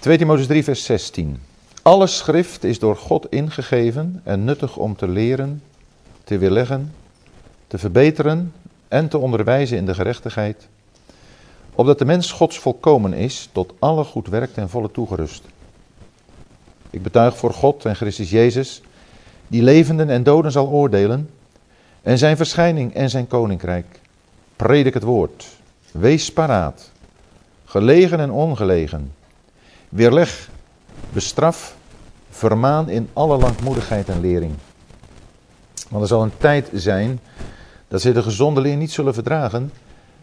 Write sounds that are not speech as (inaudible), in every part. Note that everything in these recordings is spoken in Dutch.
2 Timotheüs 3 vers 16. Alle schrift is door God ingegeven en nuttig om te leren, te weerleggen, te verbeteren en te onderwijzen in de gerechtigheid, opdat de mens Gods volkomen is, tot alle goed werk ten volle toegerust. Ik betuig voor God en Christus Jezus, die levenden en doden zal oordelen, en zijn verschijning en zijn koninkrijk. Predik het woord, wees paraat, gelegen en ongelegen. Weerleg, bestraf, vermaan in alle langmoedigheid en lering. Want er zal een tijd zijn dat ze de gezonde leer niet zullen verdragen,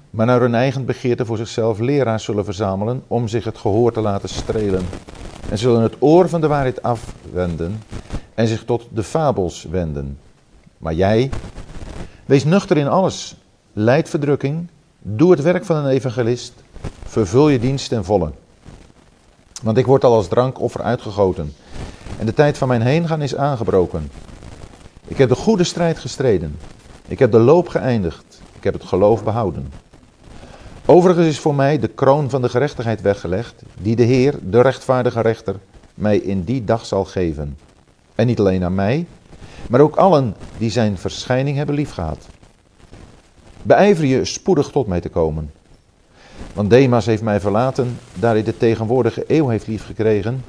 maar naar hun eigen begeerte voor zichzelf leraars zullen verzamelen om zich het gehoor te laten strelen. En zullen het oor van de waarheid afwenden en zich tot de fabels wenden. Maar jij, wees nuchter in alles, leid verdrukking, doe het werk van een evangelist, vervul je dienst ten volle. Want ik word al als drankoffer uitgegoten en de tijd van mijn heengaan is aangebroken. Ik heb de goede strijd gestreden. Ik heb de loop geëindigd. Ik heb het geloof behouden. Overigens is voor mij de kroon van de gerechtigheid weggelegd, die de Heer, de rechtvaardige rechter, mij in die dag zal geven. En niet alleen aan mij, maar ook allen die zijn verschijning hebben liefgehad. Beijver je spoedig tot mij te komen. Want Demas heeft mij verlaten, daar hij de tegenwoordige eeuw heeft liefgekregen,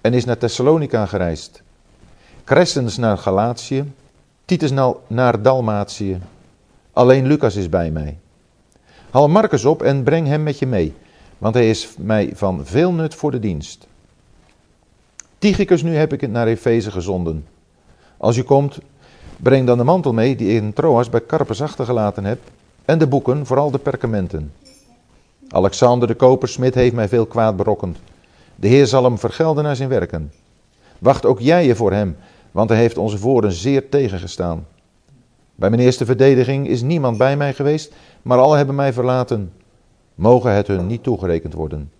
en is naar Thessalonica gereisd. Crescens naar Galatië, Titus naar Dalmatië. Alleen Lucas is bij mij. Haal Marcus op en breng hem met je mee, want hij is mij van veel nut voor de dienst. Tychicus nu heb ik het naar Efeze gezonden. Als u komt, breng dan de mantel mee die ik in Troas bij Carpus achtergelaten heb, en de boeken, vooral de perkamenten. Alexander de kopersmid heeft mij veel kwaad berokkend. De Heer zal hem vergelden naar zijn werken. Wacht ook jij je voor hem, want hij heeft onze woorden zeer tegengestaan. Bij mijn eerste verdediging is niemand bij mij geweest, maar alle hebben mij verlaten. Mogen het hun niet toegerekend worden.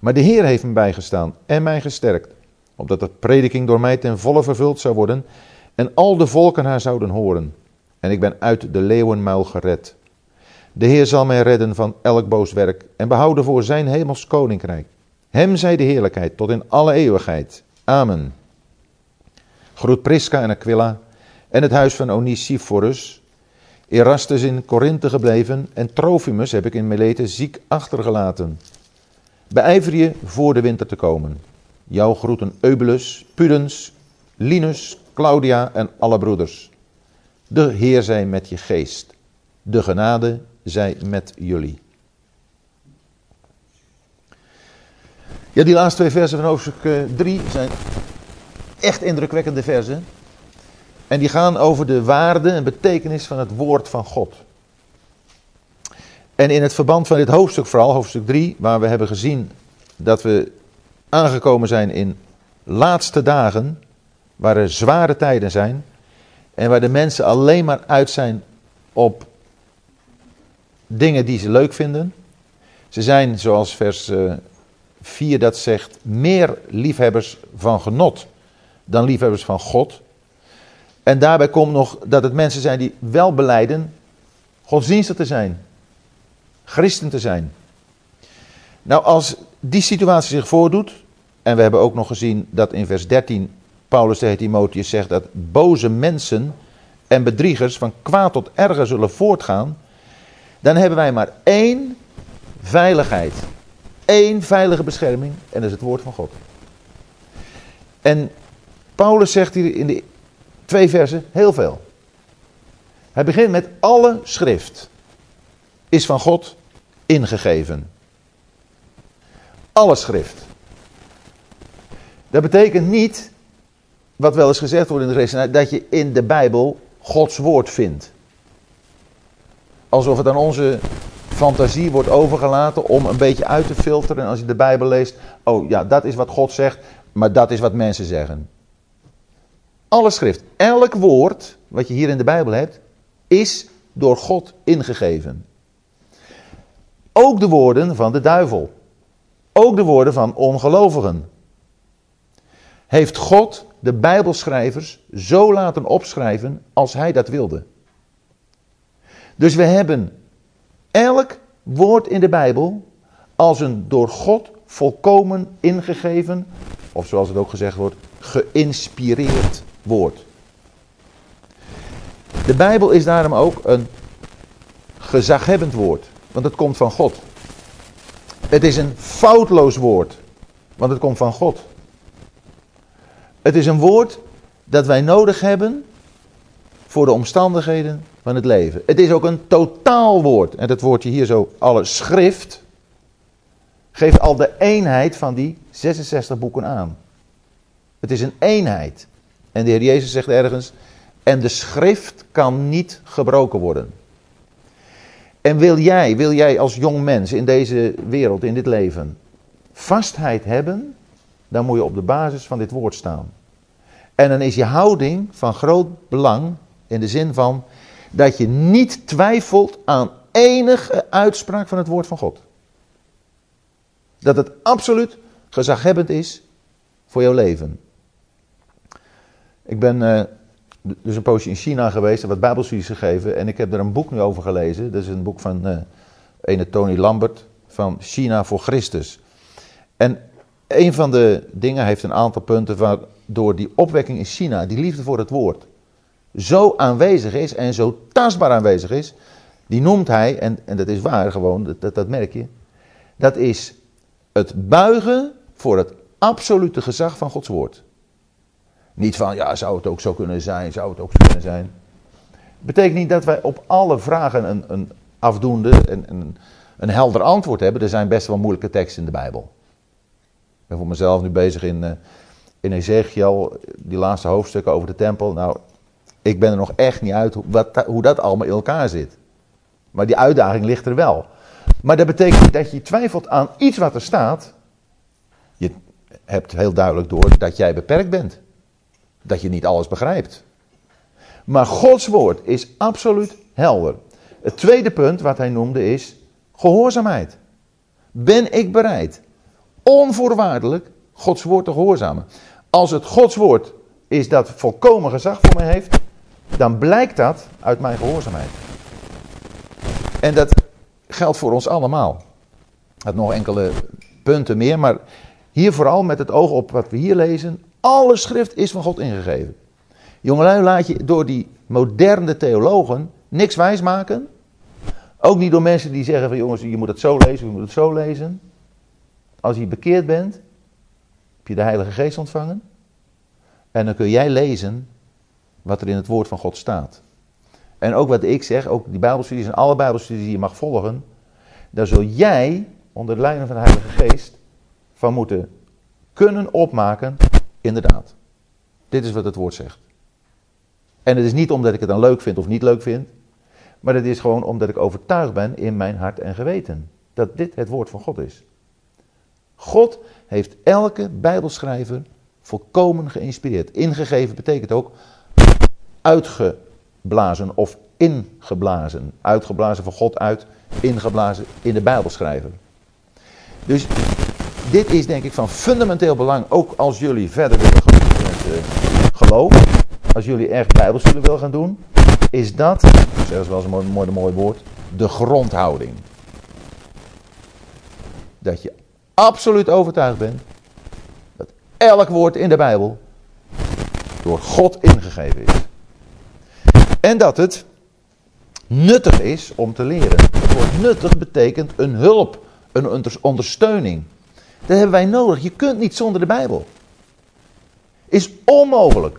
Maar de Heer heeft me bijgestaan en mij gesterkt, opdat de prediking door mij ten volle vervuld zou worden en al de volken haar zouden horen. En ik ben uit de leeuwenmuil gered. De Heer zal mij redden van elk boos werk en behouden voor zijn hemels koninkrijk. Hem zij de heerlijkheid tot in alle eeuwigheid. Amen. Groet Prisca en Aquila en het huis van Onesiphorus. Erastus in Korinthe gebleven en Trofimus heb ik in Melete ziek achtergelaten. Beijver je voor de winter te komen. Jouw groeten Eubulus, Pudens, Linus, Claudia en alle broeders. De Heer zij met je geest. De genade zij met jullie. Ja, die laatste twee versen van hoofdstuk 3 eh, zijn echt indrukwekkende versen. En die gaan over de waarde en betekenis van het woord van God. En in het verband van dit hoofdstuk vooral, hoofdstuk 3, waar we hebben gezien dat we aangekomen zijn in laatste dagen, waar er zware tijden zijn en waar de mensen alleen maar uit zijn op dingen die ze leuk vinden. Ze zijn, zoals vers 4 eh, dat zegt, meer liefhebbers van genot dan liefhebbers van God. En daarbij komt nog dat het mensen zijn die wel beleiden godsdienstig te zijn, christen te zijn. Nou, als die situatie zich voordoet, en we hebben ook nog gezien dat in vers 13 Paulus tegen Timotheus zegt dat boze mensen en bedriegers van kwaad tot erger zullen voortgaan, dan hebben wij maar één veiligheid. één veilige bescherming en dat is het woord van God. En Paulus zegt hier in de twee versen heel veel. Hij begint met alle schrift is van God ingegeven. Alle schrift. Dat betekent niet, wat wel eens gezegd wordt in de rest, dat je in de Bijbel Gods woord vindt. Alsof het aan onze fantasie wordt overgelaten om een beetje uit te filteren. En als je de Bijbel leest, oh ja, dat is wat God zegt, maar dat is wat mensen zeggen. Alle schrift, elk woord wat je hier in de Bijbel hebt, is door God ingegeven. Ook de woorden van de duivel. Ook de woorden van ongelovigen. Heeft God de Bijbelschrijvers zo laten opschrijven als hij dat wilde. Dus we hebben elk woord in de Bijbel als een door God volkomen ingegeven, of zoals het ook gezegd wordt, geïnspireerd woord. De Bijbel is daarom ook een gezaghebbend woord, want het komt van God. Het is een foutloos woord, want het komt van God. Het is een woord dat wij nodig hebben voor de omstandigheden van het leven. Het is ook een totaalwoord. En dat woordje hier zo, alle schrift, geeft al de eenheid van die 66 boeken aan. Het is een eenheid. En de Heer Jezus zegt ergens, en de schrift kan niet gebroken worden. En wil jij, wil jij als jong mens in deze wereld, in dit leven, vastheid hebben, dan moet je op de basis van dit woord staan. En dan is je houding van groot belang in de zin van dat je niet twijfelt aan enige uitspraak van het woord van God. Dat het absoluut gezaghebbend is voor jouw leven. Ik ben uh, dus een poosje in China geweest en wat bijbelstudies gegeven. En ik heb er een boek nu over gelezen. Dat is een boek van uh, ene Tony Lambert van China voor Christus. En een van de dingen heeft een aantal punten waardoor die opwekking in China, die liefde voor het woord, zo aanwezig is en zo tastbaar aanwezig is. Die noemt hij, en, en dat is waar gewoon, dat, dat, merk je. Dat is het buigen voor het absolute gezag van Gods woord. Niet van, ja, zou het ook zo kunnen zijn, zou het ook zo kunnen zijn. Betekent niet dat wij op alle vragen een, een afdoende, een, een, een helder antwoord hebben. Er zijn best wel moeilijke teksten in de Bijbel. Ik ben voor mezelf nu bezig in, uh, in Ezekiel, die laatste hoofdstukken over de tempel. Nou, ik ben er nog echt niet uit hoe, wat, hoe dat allemaal in elkaar zit. Maar die uitdaging ligt er wel. Maar dat betekent dat je twijfelt aan iets wat er staat. Je hebt heel duidelijk door dat jij beperkt bent. Dat je niet alles begrijpt. Maar Gods woord is absoluut helder. Het tweede punt wat hij noemde is gehoorzaamheid. Ben ik bereid onvoorwaardelijk Gods woord te gehoorzamen? Als het Gods woord is dat volkomen gezag voor mij heeft, dan blijkt dat uit mijn gehoorzaamheid. En dat geldt voor ons allemaal. Had nog enkele punten meer, maar hier vooral met het oog op wat we hier lezen. Alle schrift is van God ingegeven. Jongelui, laat je door die moderne theologen niks wijsmaken. Ook niet door mensen die zeggen van jongens, je moet het zo lezen, je moet het zo lezen. Als je bekeerd bent, heb je de Heilige Geest ontvangen. En dan kun jij lezen wat er in het woord van God staat. En ook wat ik zeg, ook die Bijbelstudies en alle Bijbelstudies die je mag volgen, daar zul jij onder de leiding van de Heilige Geest van moeten kunnen opmaken, inderdaad. Dit is wat het woord zegt. En het is niet omdat ik het dan leuk vind of niet leuk vind, maar het is gewoon omdat ik overtuigd ben in mijn hart en geweten dat dit het woord van God is. God heeft elke Bijbelschrijver volkomen geïnspireerd. Ingegeven betekent ook uitgeblazen of ingeblazen. Uitgeblazen van God uit, ingeblazen in de Bijbel schrijven. Dus dit is denk ik van fundamenteel belang, ook als jullie verder willen gaan met uh, geloof. Als jullie echt bijbelstudie willen gaan doen, is dat, zelfs wel eens een mooi, mooi woord, de grondhouding. Dat je absoluut overtuigd bent dat elk woord in de Bijbel door God ingegeven is. En dat het nuttig is om te leren. Het woord nuttig betekent een hulp, een ondersteuning. Dat hebben wij nodig. Je kunt niet zonder de Bijbel. Is onmogelijk.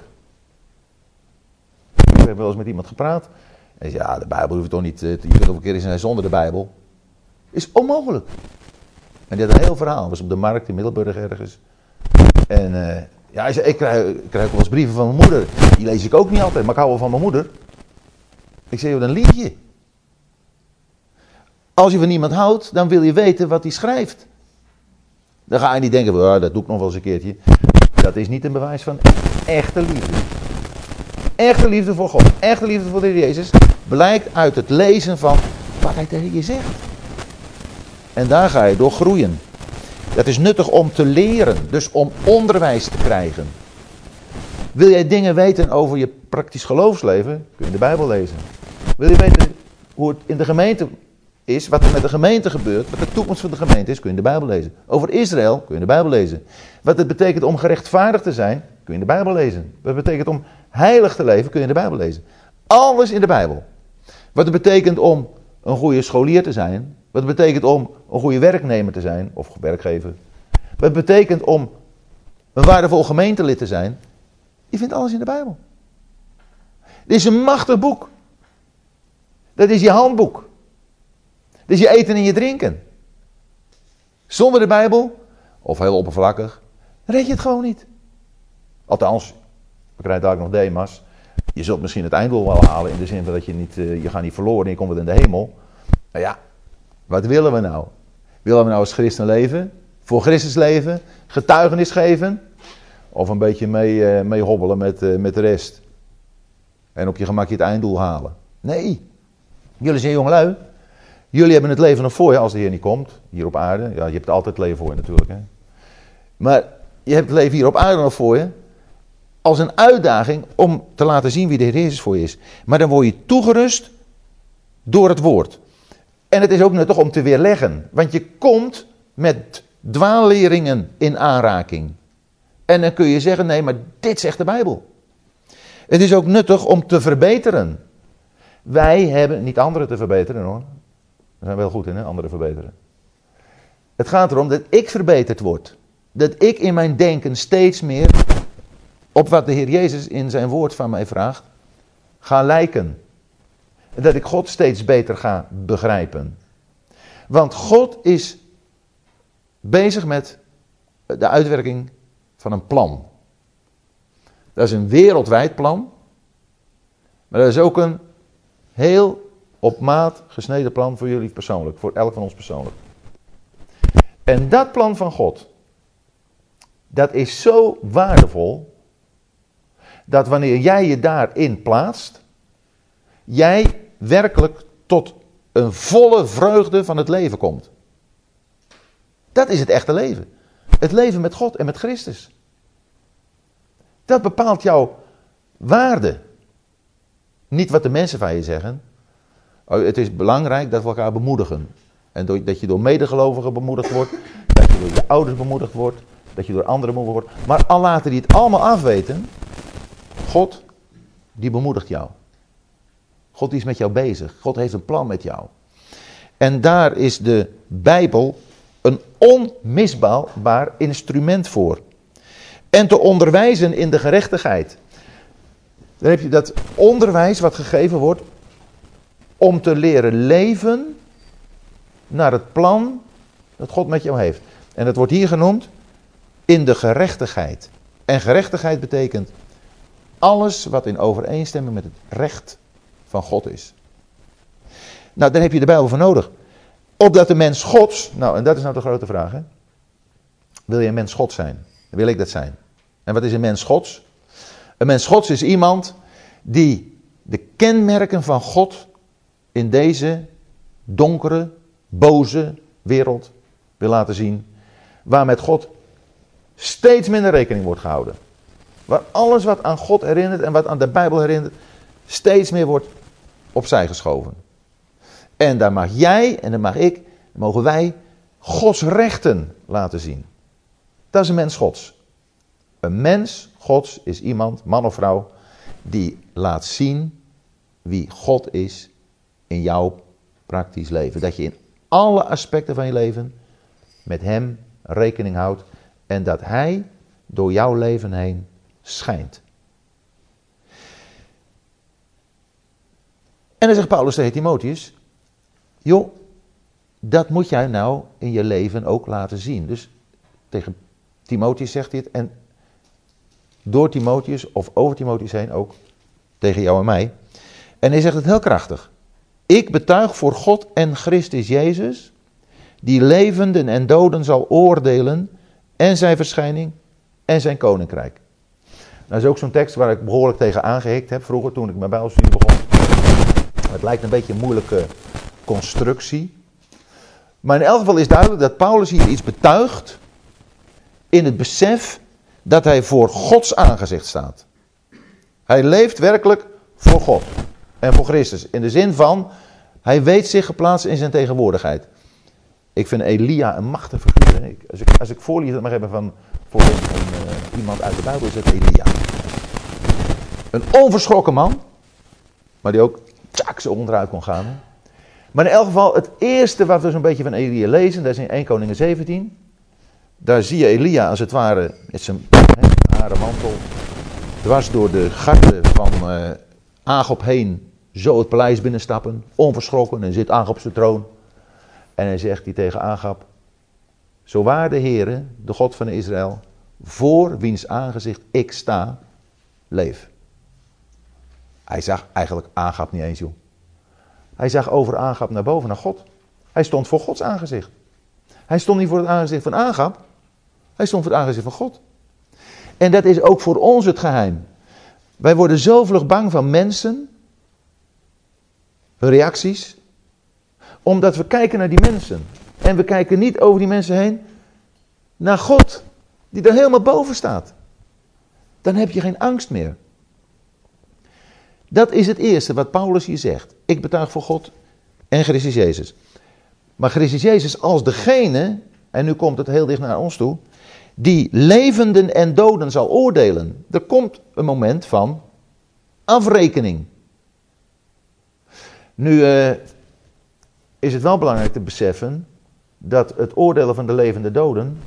Ik heb wel eens met iemand gepraat. En zei, ja, de Bijbel hoef je toch niet, je kunt ook een keer zijn zonder de Bijbel. Is onmogelijk. En die had een heel verhaal. was op de markt in Middelburg ergens. En uh, ja, hij zei, ik krijg, ik krijg wel eens brieven van mijn moeder. Die lees ik ook niet altijd, maar ik hou wel van mijn moeder. Ik zeg, een liedje. Als je van iemand houdt, dan wil je weten wat hij schrijft. Dan ga je niet denken, oh, dat doe ik nog wel eens een keertje. Dat is niet een bewijs van echte liefde. Echte liefde voor God, echte liefde voor de Jezus, blijkt uit het lezen van wat hij tegen je zegt. En daar ga je door groeien. Dat is nuttig om te leren, dus om onderwijs te krijgen. Wil jij dingen weten over je praktisch geloofsleven, kun je de Bijbel lezen. Wil je weten hoe het in de gemeente is wat er met de gemeente gebeurt, wat de toekomst van de gemeente is, kun je de Bijbel lezen. Over Israël kun je de Bijbel lezen. Wat het betekent om gerechtvaardigd te zijn, kun je de Bijbel lezen. Wat het betekent om heilig te leven, kun je de Bijbel lezen. Alles in de Bijbel. Wat het betekent om een goede scholier te zijn, wat het betekent om een goede werknemer te zijn, of werkgever. Wat het betekent om een waardevol gemeentelid te zijn, je vindt alles in de Bijbel. Dit is een machtig boek. Dat is je handboek. Dat is je eten en je drinken. Zonder de Bijbel, of heel oppervlakkig, red je het gewoon niet. Althans, we krijgen daar nog Demas. Je zult misschien het einddoel wel halen in de zin van dat je niet, uh, je gaat niet verloren en je komt weer in de hemel. Nou ja, wat willen we nou? Willen we nou als christen leven? Voor Christus leven? Getuigenis geven? Of een beetje mee, uh, mee hobbelen met, uh, met de rest? En op je gemakje het einddoel halen? Nee. Jullie zijn jongelui. Jullie hebben het leven nog voor je als de Heer niet komt. Hier op aarde. Ja, je hebt altijd het leven voor je natuurlijk. Hè? Maar je hebt het leven hier op aarde nog voor je. Als een uitdaging om te laten zien wie de Heer Jezus voor je is. Maar dan word je toegerust door het woord. En het is ook nuttig om te weerleggen. Want je komt met dwaalleringen in aanraking. En dan kun je zeggen, nee, maar dit zegt de Bijbel. Het is ook nuttig om te verbeteren. Wij hebben niet anderen te verbeteren hoor. We zijn wel goed in, hè, anderen verbeteren. Het gaat erom dat ik verbeterd word. Dat ik in mijn denken steeds meer op wat de Heer Jezus in zijn woord van mij vraagt, ga lijken. Dat ik God steeds beter ga begrijpen. Want God is bezig met de uitwerking van een plan. Dat is een wereldwijd plan. Maar dat is ook een heel op maat gesneden plan voor jullie persoonlijk. Voor elk van ons persoonlijk. En dat plan van God. Dat is zo waardevol. Dat wanneer jij je daarin plaatst. Jij werkelijk tot een volle vreugde van het leven komt. Dat is het echte leven. Het leven met God en met Christus. Dat bepaalt jouw waarde. Niet wat de mensen van je zeggen. Oh, het is belangrijk dat we elkaar bemoedigen. En dat je door medegelovigen bemoedigd wordt. Dat je door je ouders bemoedigd wordt. Dat je door anderen bemoedigd wordt. Maar al laten die het allemaal afweten. God, die bemoedigt jou. God is met jou bezig. God heeft een plan met jou. En daar is de Bijbel een onmisbaar instrument voor. En te onderwijzen in de gerechtigheid. Dan heb je dat onderwijs wat gegeven wordt om te leren leven naar het plan dat God met jou heeft. En dat wordt hier genoemd in de gerechtigheid. En gerechtigheid betekent alles wat in overeenstemming met het recht van God is. Nou, daar heb je de Bijbel voor nodig. Opdat de mens Gods, nou en dat is nou de grote vraag. Hè? Wil je een mens God zijn? wil ik dat zijn. En wat is een mens Gods? Een mens Gods is iemand die de kenmerken van God in deze donkere, boze wereld wil laten zien. Waar met God steeds minder rekening wordt gehouden. Waar alles wat aan God herinnert en wat aan de Bijbel herinnert, steeds meer wordt opzij geschoven. En daar mag jij en daar mag ik, mogen wij Gods rechten laten zien. Dat is een mens Gods. Een mens Gods is iemand, man of vrouw, die laat zien wie God is in jouw praktisch leven. Dat je in alle aspecten van je leven met Hem rekening houdt en dat Hij door jouw leven heen schijnt. En dan zegt Paulus tegen Timotheus, joh, dat moet jij nou in je leven ook laten zien. Dus tegen Timotheus zegt hij het en door Timotheus of over Timotheus heen ook tegen jou en mij. En hij zegt het heel krachtig. Ik betuig voor God en Christus Jezus, die levenden en doden zal oordelen en zijn verschijning en zijn koninkrijk. Nou, dat is ook zo'n tekst waar ik behoorlijk tegen aangehikt heb vroeger toen ik mijn bijbelstudie begon. Het lijkt een beetje een moeilijke constructie. Maar in elk geval is duidelijk dat Paulus hier iets betuigt in het besef dat hij voor Gods aangezicht staat. Hij leeft werkelijk voor God en voor Christus. In de zin van Hij weet zich geplaatst in zijn tegenwoordigheid. Ik vind Elia een machtige figuur. Als ik, als ik voorliefde mag hebben van, voor een, uh, iemand uit de Bijbel, is het Elia. Een onverschrokken man, maar die ook tjak zo onderuit kon gaan. Maar in elk geval, het eerste wat we zo'n beetje van Elia lezen, dat is in 1 Koningen 17. Daar zie je Elia als het ware met zijn haren mantel dwars door de garten van uh, Agop heen zo het paleis binnenstappen, onverschrokken en zit Agop op zijn troon. En hij zegt die tegen Agap, zo waar de Heere, de God van Israël, voor wiens aangezicht ik sta, leef. Hij zag eigenlijk Agap niet eens, joh. Hij zag over Agap naar boven, naar God. Hij stond voor Gods aangezicht. Hij stond niet voor het aangezicht van Agap. Hij stond voor het aangezicht van God. En dat is ook voor ons het geheim. Wij worden zo vlug bang van mensen, hun reacties, omdat we kijken naar die mensen. En we kijken niet over die mensen heen naar God, die er helemaal boven staat. Dan heb je geen angst meer. Dat is het eerste wat Paulus hier zegt. Ik betuig voor God en Christus Jezus. Maar Christus Jezus als degene, en nu komt het heel dicht naar ons toe, die levenden en doden zal oordelen. Er komt een moment van afrekening. Nu uh, is het wel belangrijk te beseffen dat het oordelen van de levende doden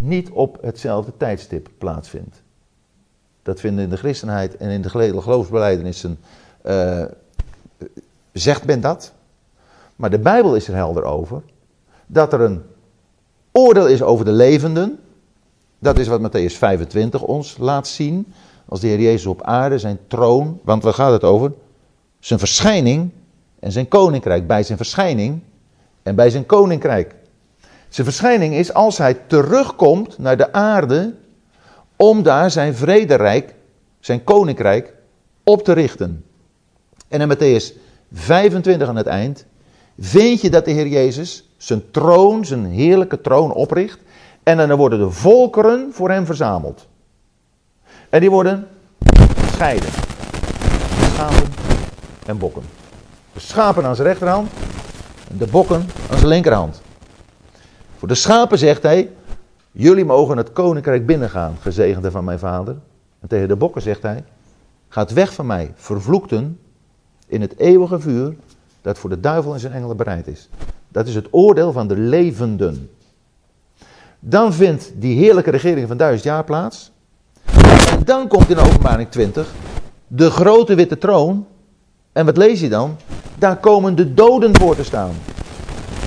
niet op hetzelfde tijdstip plaatsvindt. Dat vinden in de christenheid en in de geloofsbeleidenissen, uh, zegt men dat. Maar de Bijbel is er helder over. Dat er een oordeel is over de levenden. Dat is wat Matthäus 25 ons laat zien. Als de Heer Jezus op aarde zijn troon, want waar gaat het over? Zijn verschijning en zijn koninkrijk. Bij zijn verschijning en bij zijn koninkrijk. Zijn verschijning is als hij terugkomt naar de aarde om daar zijn vrederijk, zijn koninkrijk, op te richten. En in Matthäus 25 aan het eind vind je dat de Heer Jezus zijn troon, zijn heerlijke troon opricht. En dan worden de volkeren voor hem verzameld. En die worden gescheiden. Schapen en bokken. De schapen aan zijn rechterhand en de bokken aan zijn linkerhand. Voor de schapen zegt hij, jullie mogen het koninkrijk binnengaan, gezegende van mijn vader. En tegen de bokken zegt hij, gaat weg van mij, vervloekten, in het eeuwige vuur dat voor de duivel en zijn engelen bereid is. Dat is het oordeel van de levenden. Dan vindt die heerlijke regering van duizend jaar plaats. En dan komt in openbaring 20 de grote witte troon. En wat lees je dan? Daar komen de doden voor te staan.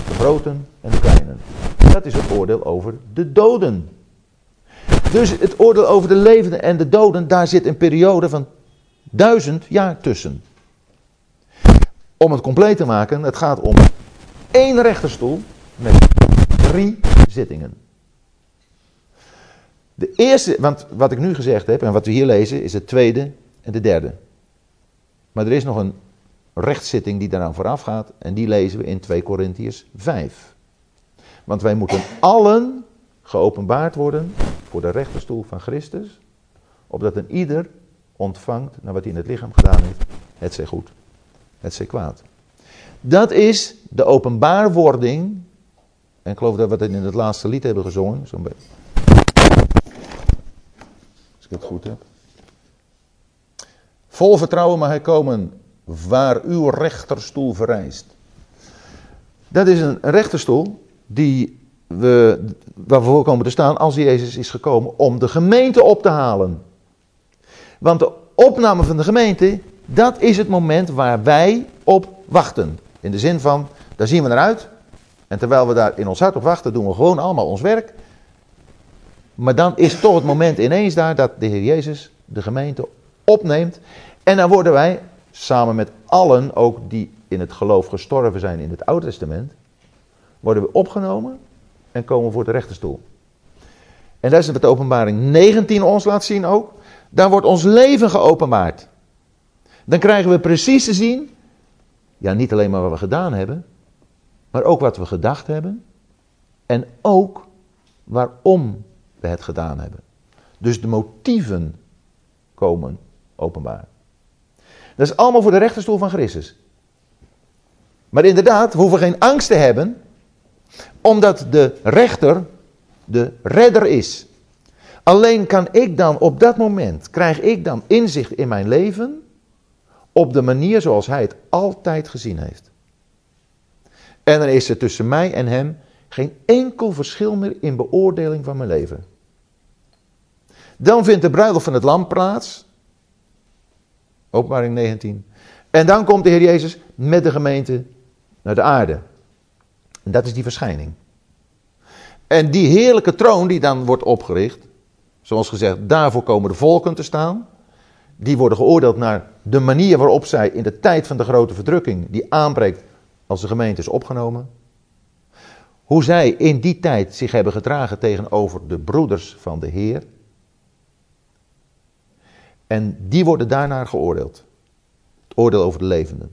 De groten en de kleinen. Dat is het oordeel over de doden. Dus het oordeel over de levenden en de doden, daar zit een periode van duizend jaar tussen. Om het compleet te maken, het gaat om één rechterstoel met drie zittingen. De eerste, want wat ik nu gezegd heb en wat we hier lezen, is het tweede en de derde. Maar er is nog een rechtszitting die daaraan vooraf gaat en die lezen we in 2 Korintiërs 5. Want wij moeten allen geopenbaard worden voor de rechterstoel van Christus, opdat een ieder ontvangt naar wat hij in het lichaam gedaan heeft, het zij goed, het zij kwaad. Dat is de openbaarwording, en ik geloof dat we het in het laatste lied hebben gezongen, zo'n beetje. Ik goed heb. Vol vertrouwen mag hij komen waar uw rechterstoel vereist. Dat is een rechterstoel die we, waar we voor komen te staan als Jezus is gekomen om de gemeente op te halen. Want de opname van de gemeente, dat is het moment waar wij op wachten. In de zin van, daar zien we naar uit. En terwijl we daar in ons hart op wachten, doen we gewoon allemaal ons werk. Maar dan is toch het moment ineens daar dat de Heer Jezus de gemeente opneemt. En dan worden wij, samen met allen, ook die in het geloof gestorven zijn in het Oude Testament, worden we opgenomen en komen voor de rechterstoel. En dat is wat de openbaring 19 ons laat zien ook. Daar wordt ons leven geopenbaard. Dan krijgen we precies te zien, ja niet alleen maar wat we gedaan hebben, maar ook wat we gedacht hebben. En ook waarom we het gedaan hebben. Dus de motieven komen openbaar. Dat is allemaal voor de rechterstoel van Christus. Maar inderdaad, we hoeven geen angst te hebben, omdat de rechter de redder is. Alleen kan ik dan op dat moment, krijg ik dan inzicht in mijn leven op de manier zoals hij het altijd gezien heeft. En dan is er tussen mij en hem geen enkel verschil meer in beoordeling van mijn leven. Dan vindt de bruiloft van het lam plaats. Openbaring 19. En dan komt de Heer Jezus met de gemeente naar de aarde. En dat is die verschijning. En die heerlijke troon die dan wordt opgericht, zoals gezegd, daarvoor komen de volken te staan. Die worden geoordeeld naar de manier waarop zij in de tijd van de grote verdrukking, die aanbreekt als de gemeente is opgenomen. Hoe zij in die tijd zich hebben gedragen tegenover de broeders van de Heer. En die worden daarnaar geoordeeld. Het oordeel over de levenden.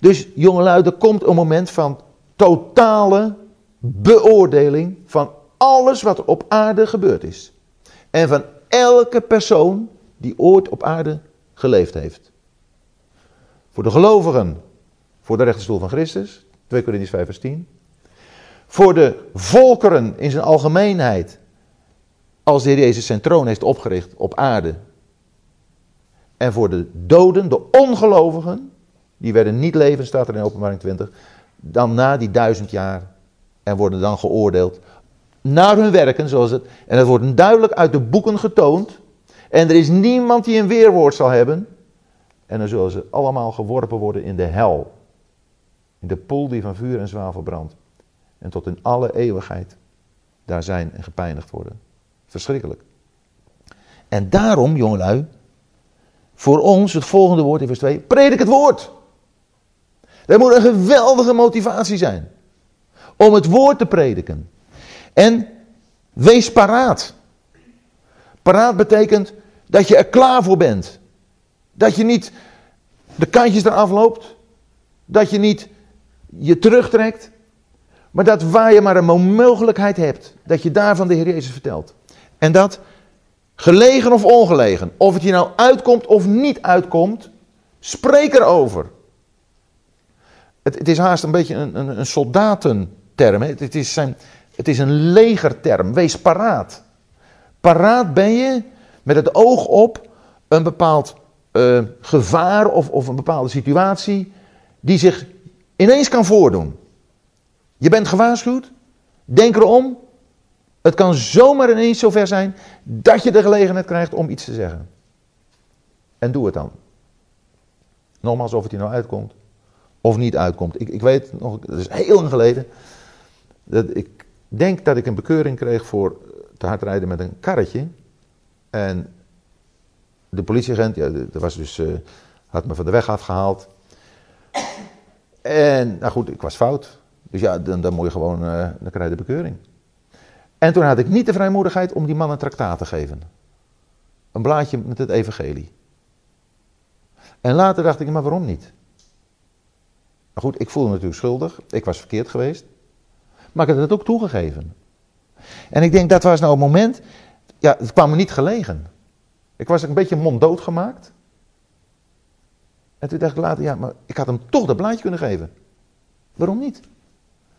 Dus jongelui, er komt een moment van totale beoordeling van alles wat op aarde gebeurd is. En van elke persoon die ooit op aarde geleefd heeft. Voor de gelovigen, voor de rechterstoel van Christus, 2 Corinthians 5 vers 10. Voor de volkeren in zijn algemeenheid, als de Jezus zijn troon heeft opgericht op aarde. En voor de doden, de ongelovigen, die werden niet leven, staat er in openbaring 20, dan na die duizend jaar en worden dan geoordeeld naar hun werken, zoals het, en dat wordt duidelijk uit de boeken getoond. En er is niemand die een weerwoord zal hebben. En dan zullen ze allemaal geworpen worden in de hel. In de poel die van vuur en zwavel brandt. En tot in alle eeuwigheid daar zijn en gepijnigd worden. Verschrikkelijk. En daarom, jongelui, voor ons het volgende woord in vers 2, predik het woord. Dat moet een geweldige motivatie zijn. Om het woord te prediken. En wees paraat. Paraat betekent dat je er klaar voor bent. Dat je niet de kantjes eraf loopt. Dat je niet je terugtrekt. Maar dat waar je maar een mogelijkheid hebt, dat je daarvan de Heer Jezus vertelt. En dat gelegen of ongelegen, of het je nou uitkomt of niet uitkomt, spreek erover. Het, het is haast een beetje een, een, een soldatenterm. Het, het, is zijn, het is een legerterm. Wees paraat. Paraat ben je met het oog op een bepaald uh, gevaar of, of een bepaalde situatie die zich ineens kan voordoen. Je bent gewaarschuwd. Denk erom. Het kan zomaar ineens zover zijn dat je de gelegenheid krijgt om iets te zeggen. En doe het dan. Nogmaals, of het hier nou uitkomt of niet uitkomt. Ik, ik weet nog, dat is heel lang geleden. Dat ik denk dat ik een bekeuring kreeg voor te hard rijden met een karretje. En de politieagent, ja, dat was dus, uh, had me van de weg afgehaald. En, nou goed, ik was fout. Dus ja, dan, dan moet je gewoon, uh, dan krijg je de bekeuring. En toen had ik niet de vrijmoedigheid om die man een traktaat te geven. Een blaadje met het evangelie. En later dacht ik, maar waarom niet? Maar goed, ik voelde me natuurlijk schuldig. Ik was verkeerd geweest. Maar ik had het ook toegegeven. En ik denk, dat was nou het moment. Ja, het kwam me niet gelegen. Ik was een beetje monddood gemaakt. En toen dacht ik later, ja, maar ik had hem toch dat blaadje kunnen geven. Waarom niet?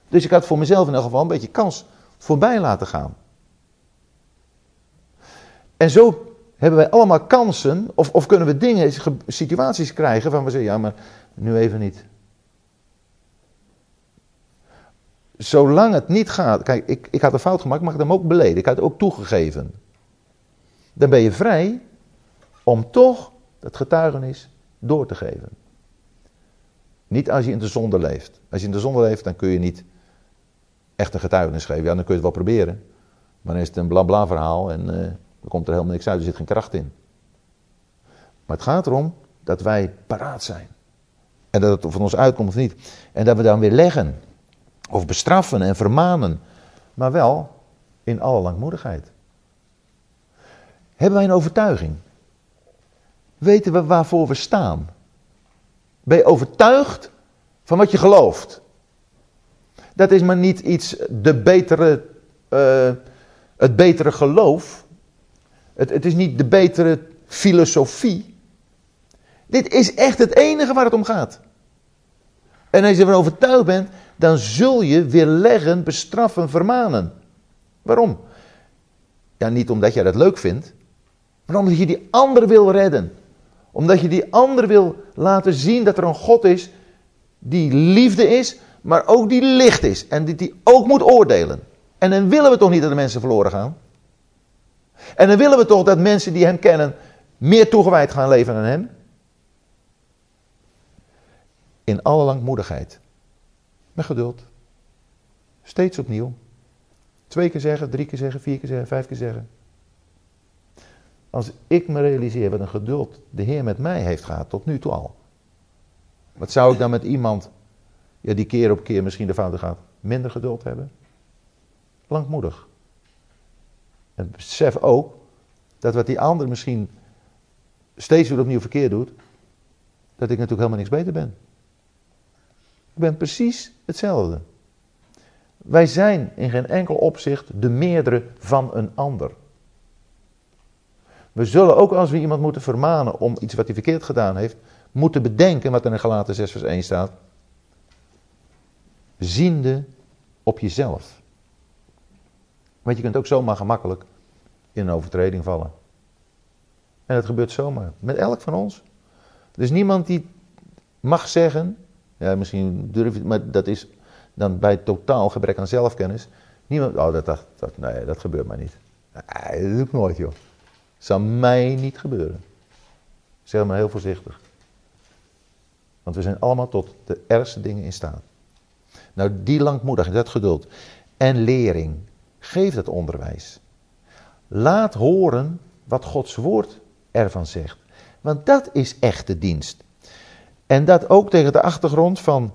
Dus ik had voor mezelf in elk geval een beetje kans voorbij laten gaan. En zo hebben wij allemaal kansen, of, of kunnen we dingen, situaties krijgen van we zeggen, ja, maar nu even niet. Zolang het niet gaat, kijk, ik, ik had een fout gemaakt, maar ik hem ook beleden, ik had het ook toegegeven. Dan ben je vrij om toch het getuigenis door te geven. Niet als je in de zonde leeft. Als je in de zonde leeft, dan kun je niet echt een getuigenis geven. Ja, dan kun je het wel proberen. Maar dan is het een blabla verhaal en uh, dan komt er helemaal niks uit, er zit geen kracht in. Maar het gaat erom dat wij paraat zijn. En dat het van ons uitkomt of niet. En dat we dan weer leggen. Of bestraffen en vermanen. Maar wel in alle langmoedigheid. Hebben wij een overtuiging? Weten we waarvoor we staan? Ben je overtuigd van wat je gelooft? Dat is maar niet iets, de betere, uh, het betere geloof. Het, het is niet de betere filosofie. Dit is echt het enige waar het om gaat. En als je ervan overtuigd bent, dan zul je weerleggen, bestraffen, vermanen. Waarom? Ja, niet omdat jij dat leuk vindt, maar omdat je die ander wil redden. Omdat je die ander wil laten zien dat er een God is die liefde is, maar ook die licht is. En die, die ook moet oordelen. En dan willen we toch niet dat de mensen verloren gaan? En dan willen we toch dat mensen die hem kennen meer toegewijd gaan leven aan hem? In alle langmoedigheid. Met geduld. Steeds opnieuw. Twee keer zeggen, drie keer zeggen, vier keer zeggen, vijf keer zeggen. Als ik me realiseer wat een geduld de Heer met mij heeft gehad, tot nu toe al. Wat zou ik dan met iemand, ja, die keer op keer misschien de fouten gaat, minder geduld hebben? Langmoedig. En besef ook dat wat die ander misschien steeds weer opnieuw verkeerd doet, dat ik natuurlijk helemaal niks beter ben. Ik ben precies hetzelfde. Wij zijn in geen enkel opzicht de meerdere van een ander. We zullen ook als we iemand moeten vermanen om iets wat hij verkeerd gedaan heeft, moeten bedenken wat er in Galaten 6 vers 1 staat. Ziende op jezelf. Want je kunt ook zomaar gemakkelijk in een overtreding vallen. En het gebeurt zomaar. Met elk van ons. Er is niemand die mag zeggen. Ja, misschien durf je maar dat is dan bij totaal gebrek aan zelfkennis. Niemand, oh, dat, dat, dat, nee, dat gebeurt mij niet. Dat doe ik nooit, joh. Dat zal mij niet gebeuren. Zeg maar heel voorzichtig. Want we zijn allemaal tot de ergste dingen in staat. Nou, die langmoedigheid, dat geduld. En lering. Geef dat onderwijs. Laat horen wat Gods woord ervan zegt. Want dat is echte dienst. En dat ook tegen de achtergrond van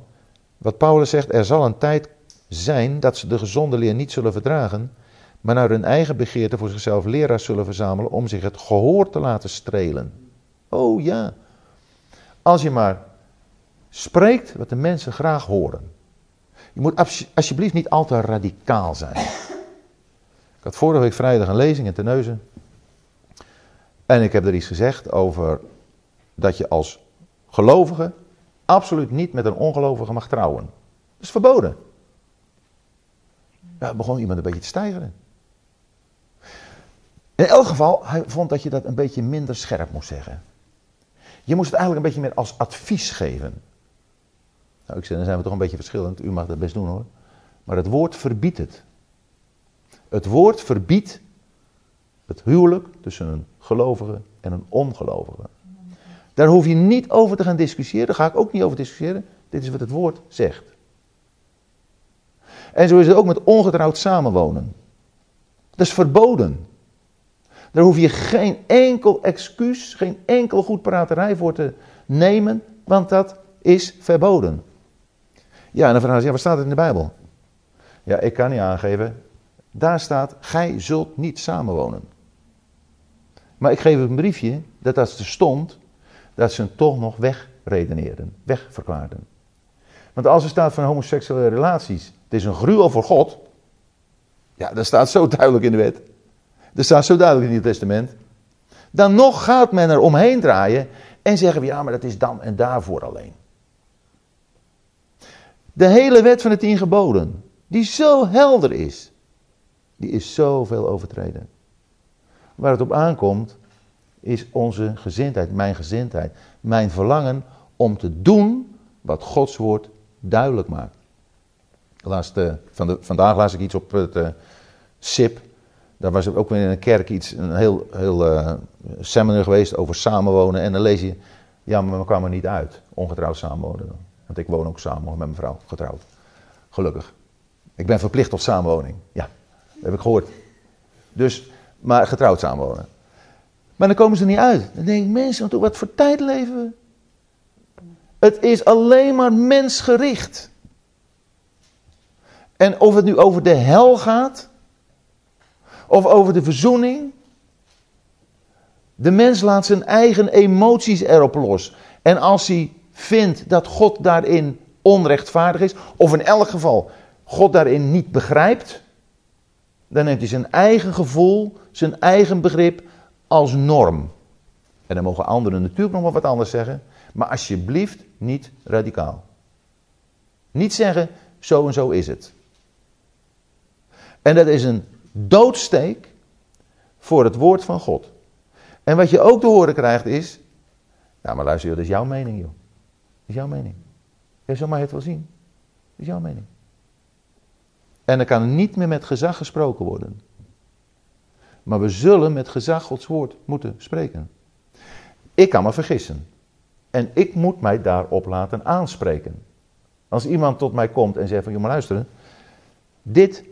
wat Paulus zegt, er zal een tijd zijn dat ze de gezonde leer niet zullen verdragen, maar naar hun eigen begeerte voor zichzelf leraars zullen verzamelen om zich het gehoor te laten strelen. Oh ja, als je maar spreekt wat de mensen graag horen. Je moet alsjeblieft niet al te radicaal zijn. Ik had vorige week vrijdag een lezing in Terneuzen. En ik heb er iets gezegd over dat je als gelovige absoluut niet met een ongelovige mag trouwen. Dat is verboden. Ja, begon iemand een beetje te stijgeren. In elk geval, hij vond dat je dat een beetje minder scherp moest zeggen. Je moest het eigenlijk een beetje meer als advies geven. Nou, ik zei, dan zijn we toch een beetje verschillend. U mag dat best doen hoor. Maar het woord verbiedt het. Het woord verbiedt het huwelijk tussen een gelovige en een ongelovige. Daar hoef je niet over te gaan discussiëren. Daar ga ik ook niet over discussiëren. Dit is wat het woord zegt. En zo is het ook met ongetrouwd samenwonen. Dat is verboden. Daar hoef je geen enkel excuus, geen enkel goed praterij voor te nemen, want dat is verboden. Ja, en dan vragen ze, ja, wat staat het in de Bijbel? Ja, ik kan niet aangeven. Daar staat, gij zult niet samenwonen. Maar ik geef een briefje dat dat stond, dat ze hem toch nog wegredeneerden, wegverklaarden. Want als er staat van homoseksuele relaties, het is een gruwel voor God. Ja, dat staat zo duidelijk in de wet. Dat staat zo duidelijk in het Testament. Dan nog gaat men er omheen draaien en zeggen we ja, maar dat is dan en daarvoor alleen. De hele wet van de tien geboden, die zo helder is, die is zoveel overtreden. Waar het op aankomt, is onze gezindheid, mijn gezindheid, mijn verlangen om te doen wat Gods woord duidelijk maakt. Van de, vandaag las ik iets op het uh, SIP. Daar was ook weer in een kerk iets, een heel, heel uh, seminar geweest over samenwonen. En dan lees je, ja, maar we kwamen niet uit, ongetrouwd samenwonen. Want ik woon ook samen met mijn vrouw, getrouwd. Gelukkig. Ik ben verplicht tot samenwoning. Ja, dat heb ik gehoord. Dus, maar getrouwd samenwonen. Maar dan komen ze er niet uit. Dan denk ik, mensen, wat voor tijd leven we? Het is alleen maar mensgericht. En of het nu over de hel gaat, of over de verzoening. De mens laat zijn eigen emoties erop los. En als hij vindt dat God daarin onrechtvaardig is, of in elk geval God daarin niet begrijpt, dan neemt hij zijn eigen gevoel, zijn eigen begrip als norm. En dan mogen anderen natuurlijk nog wel wat anders zeggen, maar alsjeblieft niet radicaal. Niet zeggen, zo en zo is het. En dat is een doodsteek voor het woord van God. En wat je ook te horen krijgt is, nou maar luister, dat is jouw mening joh. Is jouw mening. Zo mag je het wel zien. Is jouw mening. En er kan niet meer met gezag gesproken worden. Maar we zullen met gezag Gods woord moeten spreken. Ik kan me vergissen. En ik moet mij daarop laten aanspreken. Als iemand tot mij komt en zegt van, joh maar luisteren. Dit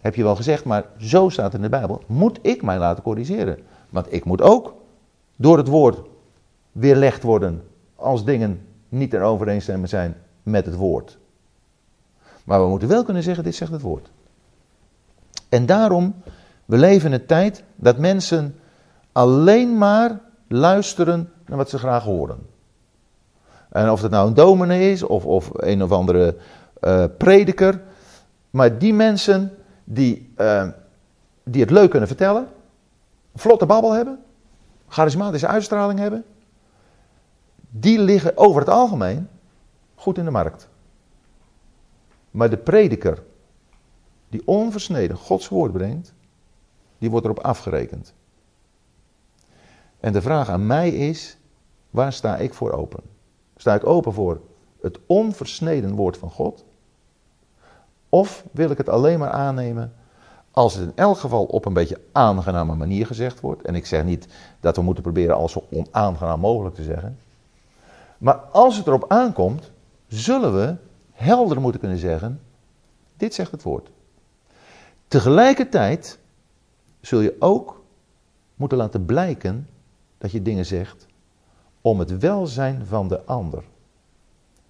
heb je wel gezegd, maar zo staat in de Bijbel. Moet ik mij laten corrigeren. Want ik moet ook door het woord weerlegd worden als dingen niet in overeenstemming zijn met het woord. Maar we moeten wel kunnen zeggen, dit zegt het woord. En daarom, we leven in een tijd dat mensen alleen maar luisteren naar wat ze graag horen. En of het nou een dominee is of, of een of andere uh, prediker. Maar die mensen die, uh, die het leuk kunnen vertellen, vlotte babbel hebben, charismatische uitstraling hebben, die liggen over het algemeen goed in de markt. Maar de prediker die onversneden Gods woord brengt, die wordt erop afgerekend. En de vraag aan mij is, waar sta ik voor open? Sta ik open voor het onversneden woord van God? Of wil ik het alleen maar aannemen als het in elk geval op een beetje aangename manier gezegd wordt? En ik zeg niet dat we moeten proberen alles zo onaangenaam mogelijk te zeggen. Maar als het erop aankomt, zullen we helder moeten kunnen zeggen: dit zegt het woord. Tegelijkertijd zul je ook moeten laten blijken dat je dingen zegt om het welzijn van de ander.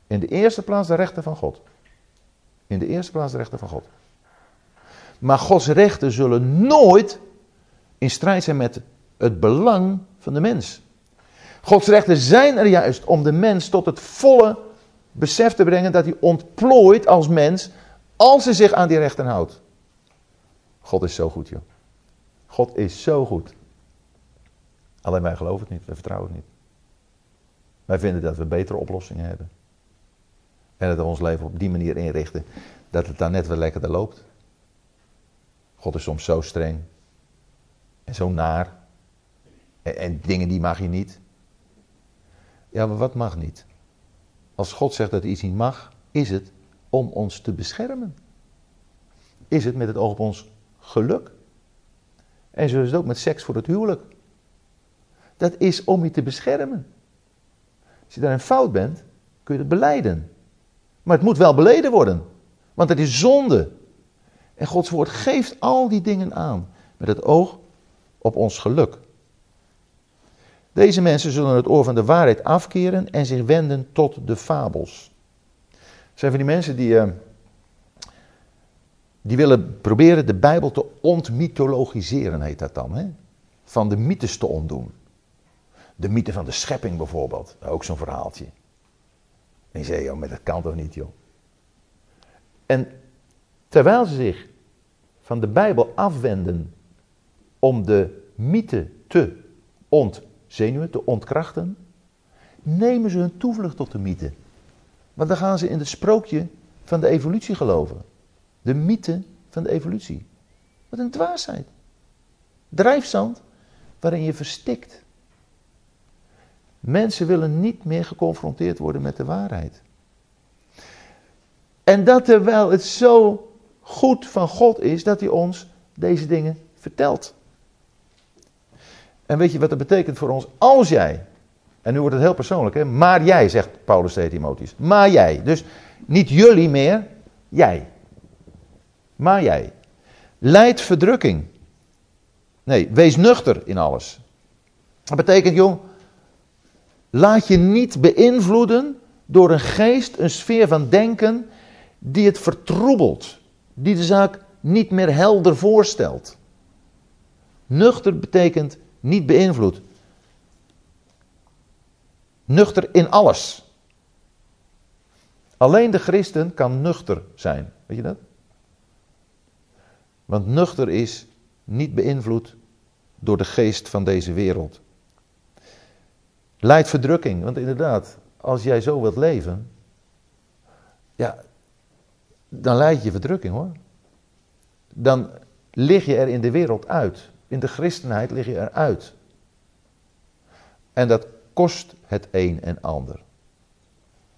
In de eerste plaats de rechten van God. In de eerste plaats de rechten van God. Maar Gods rechten zullen nooit in strijd zijn met het belang van de mens. Gods rechten zijn er juist om de mens tot het volle besef te brengen dat hij ontplooit als mens als hij zich aan die rechten houdt. God is zo goed, joh. God is zo goed. Alleen wij geloven het niet, we vertrouwen het niet. Wij vinden dat we betere oplossingen hebben. En dat we ons leven op die manier inrichten dat het dan net wel lekkerder loopt. God is soms zo streng en zo naar. En, en dingen die mag je niet. Ja, maar wat mag niet? Als God zegt dat iets niet mag, is het om ons te beschermen. Is het met het oog op ons geluk. En zo is het ook met seks voor het huwelijk. Dat is om je te beschermen. Als je daar een fout bent, kun je het beleiden. Maar het moet wel beleden worden. Want het is zonde. En Gods woord geeft al die dingen aan. Met het oog op ons geluk. Deze mensen zullen het oor van de waarheid afkeren en zich wenden tot de fabels. Het zijn van die mensen die, uh, die willen proberen de Bijbel te ontmythologiseren, heet dat dan. Hè? Van de mythes te ontdoen. De mythe van de schepping bijvoorbeeld, ook zo'n verhaaltje. En je zei, joh, maar dat kan toch niet, joh. En terwijl ze zich van de Bijbel afwenden om de mythe te ontzenuwen, te ontkrachten, nemen ze hun toevlucht tot de mythe. Want dan gaan ze in het sprookje van de evolutie geloven. De mythe van de evolutie. Wat een dwaasheid. Drijfzand waarin je verstikt. Mensen willen niet meer geconfronteerd worden met de waarheid. En dat terwijl het zo goed van God is dat hij ons deze dingen vertelt. En weet je wat dat betekent voor ons? Als jij, en nu wordt het heel persoonlijk, hè, maar jij, zegt Paulus tegen Timotheus. Maar jij. Dus niet jullie meer, jij. Maar jij. Leid verdrukking. Nee, wees nuchter in alles. Dat betekent, jong, laat je niet beïnvloeden door een geest, een sfeer van denken die het vertroebelt. Die de zaak niet meer helder voorstelt. Nuchter betekent niet beïnvloed. Nuchter in alles. Alleen de christen kan nuchter zijn. Weet je dat? Want nuchter is niet beïnvloed door de geest van deze wereld. Leidt verdrukking, want inderdaad, als jij zo wilt leven, ja, dan leid je verdrukking hoor. Dan lig je er in de wereld uit. In de christenheid lig je eruit. En dat kost het een en ander.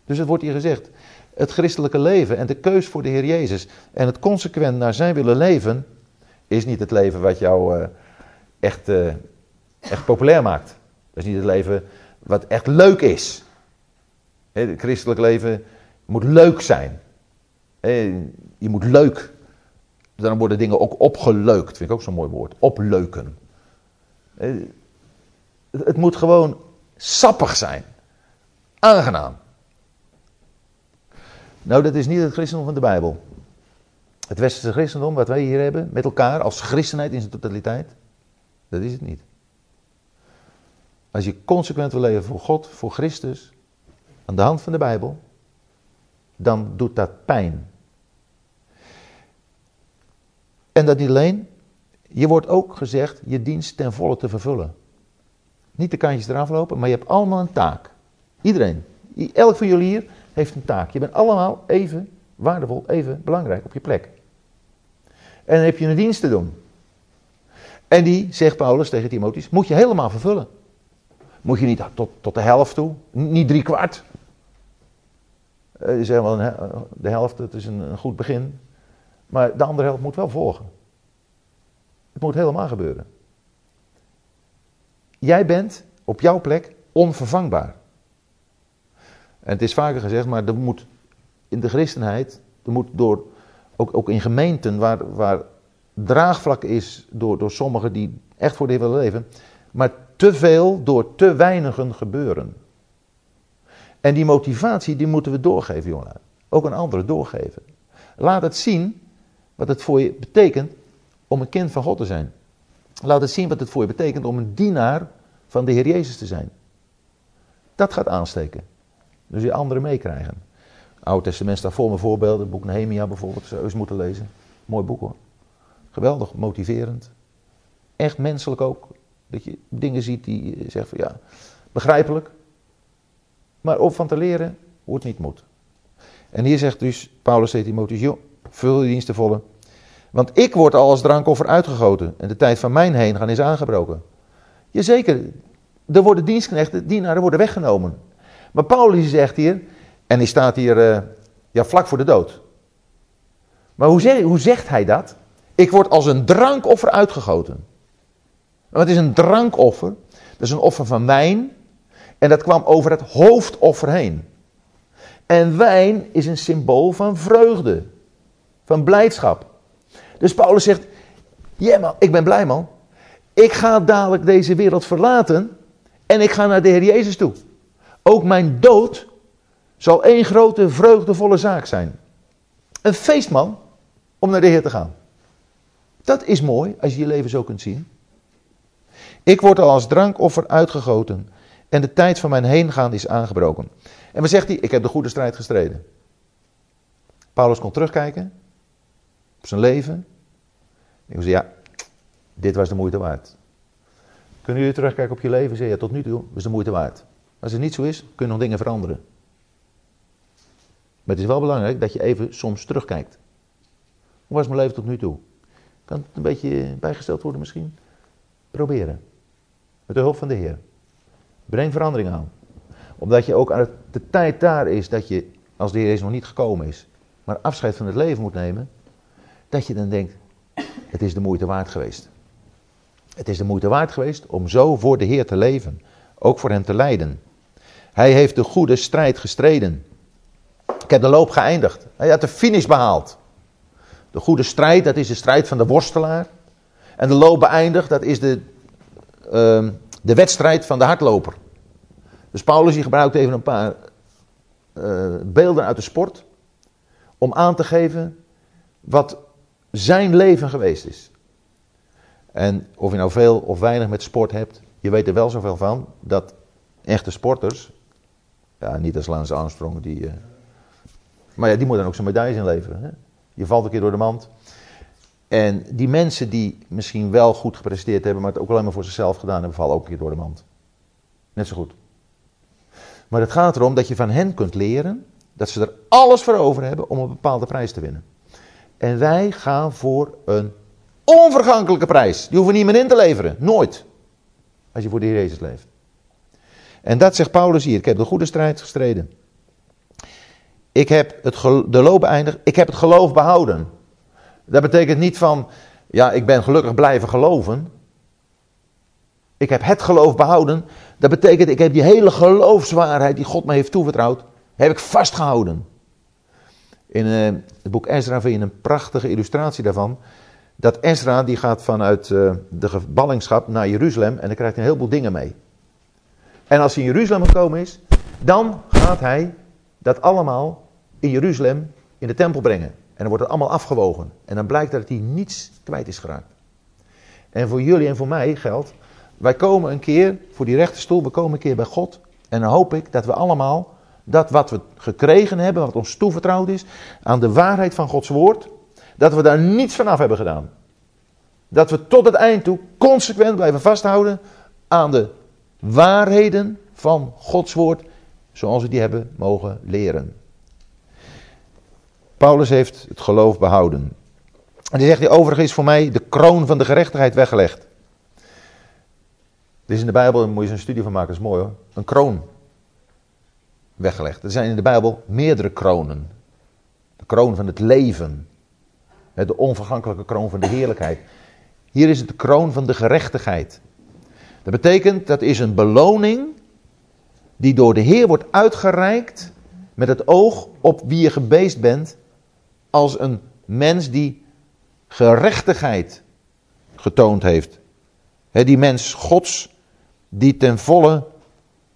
Dus het wordt hier gezegd, het christelijke leven en de keus voor de Heer Jezus en het consequent naar zijn willen leven, is niet het leven wat jou uh, echt, uh, echt populair maakt. Dat is niet het leven wat echt leuk is. Het christelijk leven moet leuk zijn. Je moet leuk. Dan worden dingen ook opgeleukt. Vind ik ook zo'n mooi woord. Opleuken. Het moet gewoon sappig zijn. Aangenaam. Nou, dat is niet het christendom van de Bijbel. Het westerse christendom, wat wij hier hebben, met elkaar, als christenheid in zijn totaliteit, dat is het niet. Als je consequent wil leven voor God, voor Christus, aan de hand van de Bijbel, dan doet dat pijn. En dat niet alleen, je wordt ook gezegd je dienst ten volle te vervullen. Niet de kantjes eraf lopen, maar je hebt allemaal een taak. Iedereen, elk van jullie hier heeft een taak. Je bent allemaal even waardevol, even belangrijk op je plek. En dan heb je een dienst te doen. En die, zegt Paulus tegen Timotheus, moet je helemaal vervullen. Moet je niet tot, tot de helft toe, niet drie kwart. Uh, is helemaal de helft, dat is een, een goed begin. Maar de andere helft moet wel volgen. Het moet helemaal gebeuren. Jij bent op jouw plek onvervangbaar. En het is vaker gezegd, maar er moet in de christenheid, er moet door, ook, ook in gemeenten waar, waar draagvlak is door, door sommigen die echt voor Heer willen leven, maar te veel door te weinigen gebeuren. En die motivatie, die moeten we doorgeven, jongen. Ook een andere doorgeven. Laat het zien wat het voor je betekent om een kind van God te zijn. Laat het zien wat het voor je betekent om een dienaar van de Heer Jezus te zijn. Dat gaat aansteken. Dus je anderen meekrijgen. Oude Testament staat vol met voorbeelden. Het boek Nehemia bijvoorbeeld, zou eens moeten lezen. Mooi boek hoor. Geweldig, motiverend. Echt menselijk ook. Dat je dingen ziet die je zegt van ja, begrijpelijk. Maar op van te leren, hoe het niet moet. En hier zegt dus Paulus tegen Timotheus, joh, vul je dienst te volle. Want ik word al als drankoffer uitgegoten en de tijd van mijn heen gaan is aangebroken. Jazeker, er worden dienstknechten, dienaren worden weggenomen. Maar Paulus zegt hier, en hij staat hier uh, ja, vlak voor de dood. Maar hoe, zeg, hoe zegt hij dat? Ik word als een drankoffer uitgegoten. Wat is een drankoffer? Dat is een offer van wijn. En dat kwam over het hoofdoffer heen. En wijn is een symbool van vreugde. Van blijdschap. Dus Paulus zegt: Ja, man, ik ben blij, man. Ik ga dadelijk deze wereld verlaten. En ik ga naar de Heer Jezus toe. Ook mijn dood zal één grote vreugdevolle zaak zijn. Een feestman om naar de Heer te gaan. Dat is mooi als je je leven zo kunt zien. Ik word al als drankoffer uitgegoten en de tijd van mijn heengaan is aangebroken. En wat zegt hij? Ik heb de goede strijd gestreden. Paulus kon terugkijken zijn leven. En zei, ja, dit was de moeite waard. Kunnen jullie terugkijken op je leven en zeggen, ja, tot nu toe was de moeite waard. Als het niet zo is, kunnen nog dingen veranderen. Maar het is wel belangrijk dat je even soms terugkijkt. Hoe was mijn leven tot nu toe? Kan het een beetje bijgesteld worden misschien? Proberen. Met de hulp van de Heer. Breng verandering aan. Omdat je ook aan de tijd daar is dat je, als de Heer is nog niet gekomen is, maar afscheid van het leven moet nemen, dat je dan denkt, het is de moeite waard geweest. Het is de moeite waard geweest om zo voor de Heer te leven, ook voor hem te lijden. Hij heeft de goede strijd gestreden. Ik heb de loop geëindigd. Hij had de finish behaald. De goede strijd, dat is de strijd van de worstelaar. En de loop beëindigd, dat is de, uh, de wedstrijd van de hardloper. Dus Paulus die gebruikt even een paar uh, beelden uit de sport. Om aan te geven wat zijn leven geweest is. En of je nou veel of weinig met sport hebt, je weet er wel zoveel van dat echte sporters, ja, niet als Lance Armstrong, die, uh, maar ja, die moet dan ook zijn medailles inleveren. Hè? Je valt een keer door de mand. En die mensen die misschien wel goed gepresteerd hebben, maar het ook alleen maar voor zichzelf gedaan hebben, vallen ook een keer door de mand. Net zo goed. Maar het gaat erom dat je van hen kunt leren Dat ze er alles voor over hebben om een bepaalde prijs te winnen. En wij gaan voor een onvergankelijke prijs. Die hoeven we niet meer in te leveren. Nooit. Als je voor de Heer Jezus leeft. En dat zegt Paulus hier. Ik heb de goede strijd gestreden. Ik heb het de loop beëindigd. Ik heb het geloof behouden. Dat betekent niet van, ja, ik ben gelukkig blijven geloven. Ik heb het geloof behouden. Dat betekent, ik heb die hele geloofswaarheid die God me heeft toevertrouwd, heb ik vastgehouden. In uh, het boek Ezra vind je een prachtige illustratie daarvan. Dat Ezra die gaat vanuit uh, de ballingschap naar Jeruzalem en dan krijgt hij een heleboel dingen mee. En als hij in Jeruzalem gekomen is, dan gaat hij dat allemaal in Jeruzalem in de tempel brengen. En dan wordt het allemaal afgewogen. En dan blijkt dat hij niets kwijt is geraakt. En voor jullie en voor mij geldt, wij komen een keer voor die rechterstoel, we komen een keer bij God. En dan hoop ik dat we allemaal dat wat we gekregen hebben, wat ons toevertrouwd is, aan de waarheid van Gods woord, dat we daar niets van af hebben gedaan. Dat we tot het eind toe consequent blijven vasthouden aan de waarheden van Gods woord, zoals we die hebben mogen leren. Paulus heeft het geloof behouden. En hij zegt, die overigens is voor mij de kroon van de gerechtigheid weggelegd. Dit is in de Bijbel, daar moet je een studie van maken, is mooi hoor. Een kroon weggelegd. Er zijn in de Bijbel meerdere kronen. De kroon van het leven. De onvergankelijke kroon van de heerlijkheid. Hier is het de kroon van de gerechtigheid. Dat betekent, dat is een beloning die door de Heer wordt uitgereikt met het oog op wie je gebeest bent als een mens die gerechtigheid getoond heeft. die mens Gods die ten volle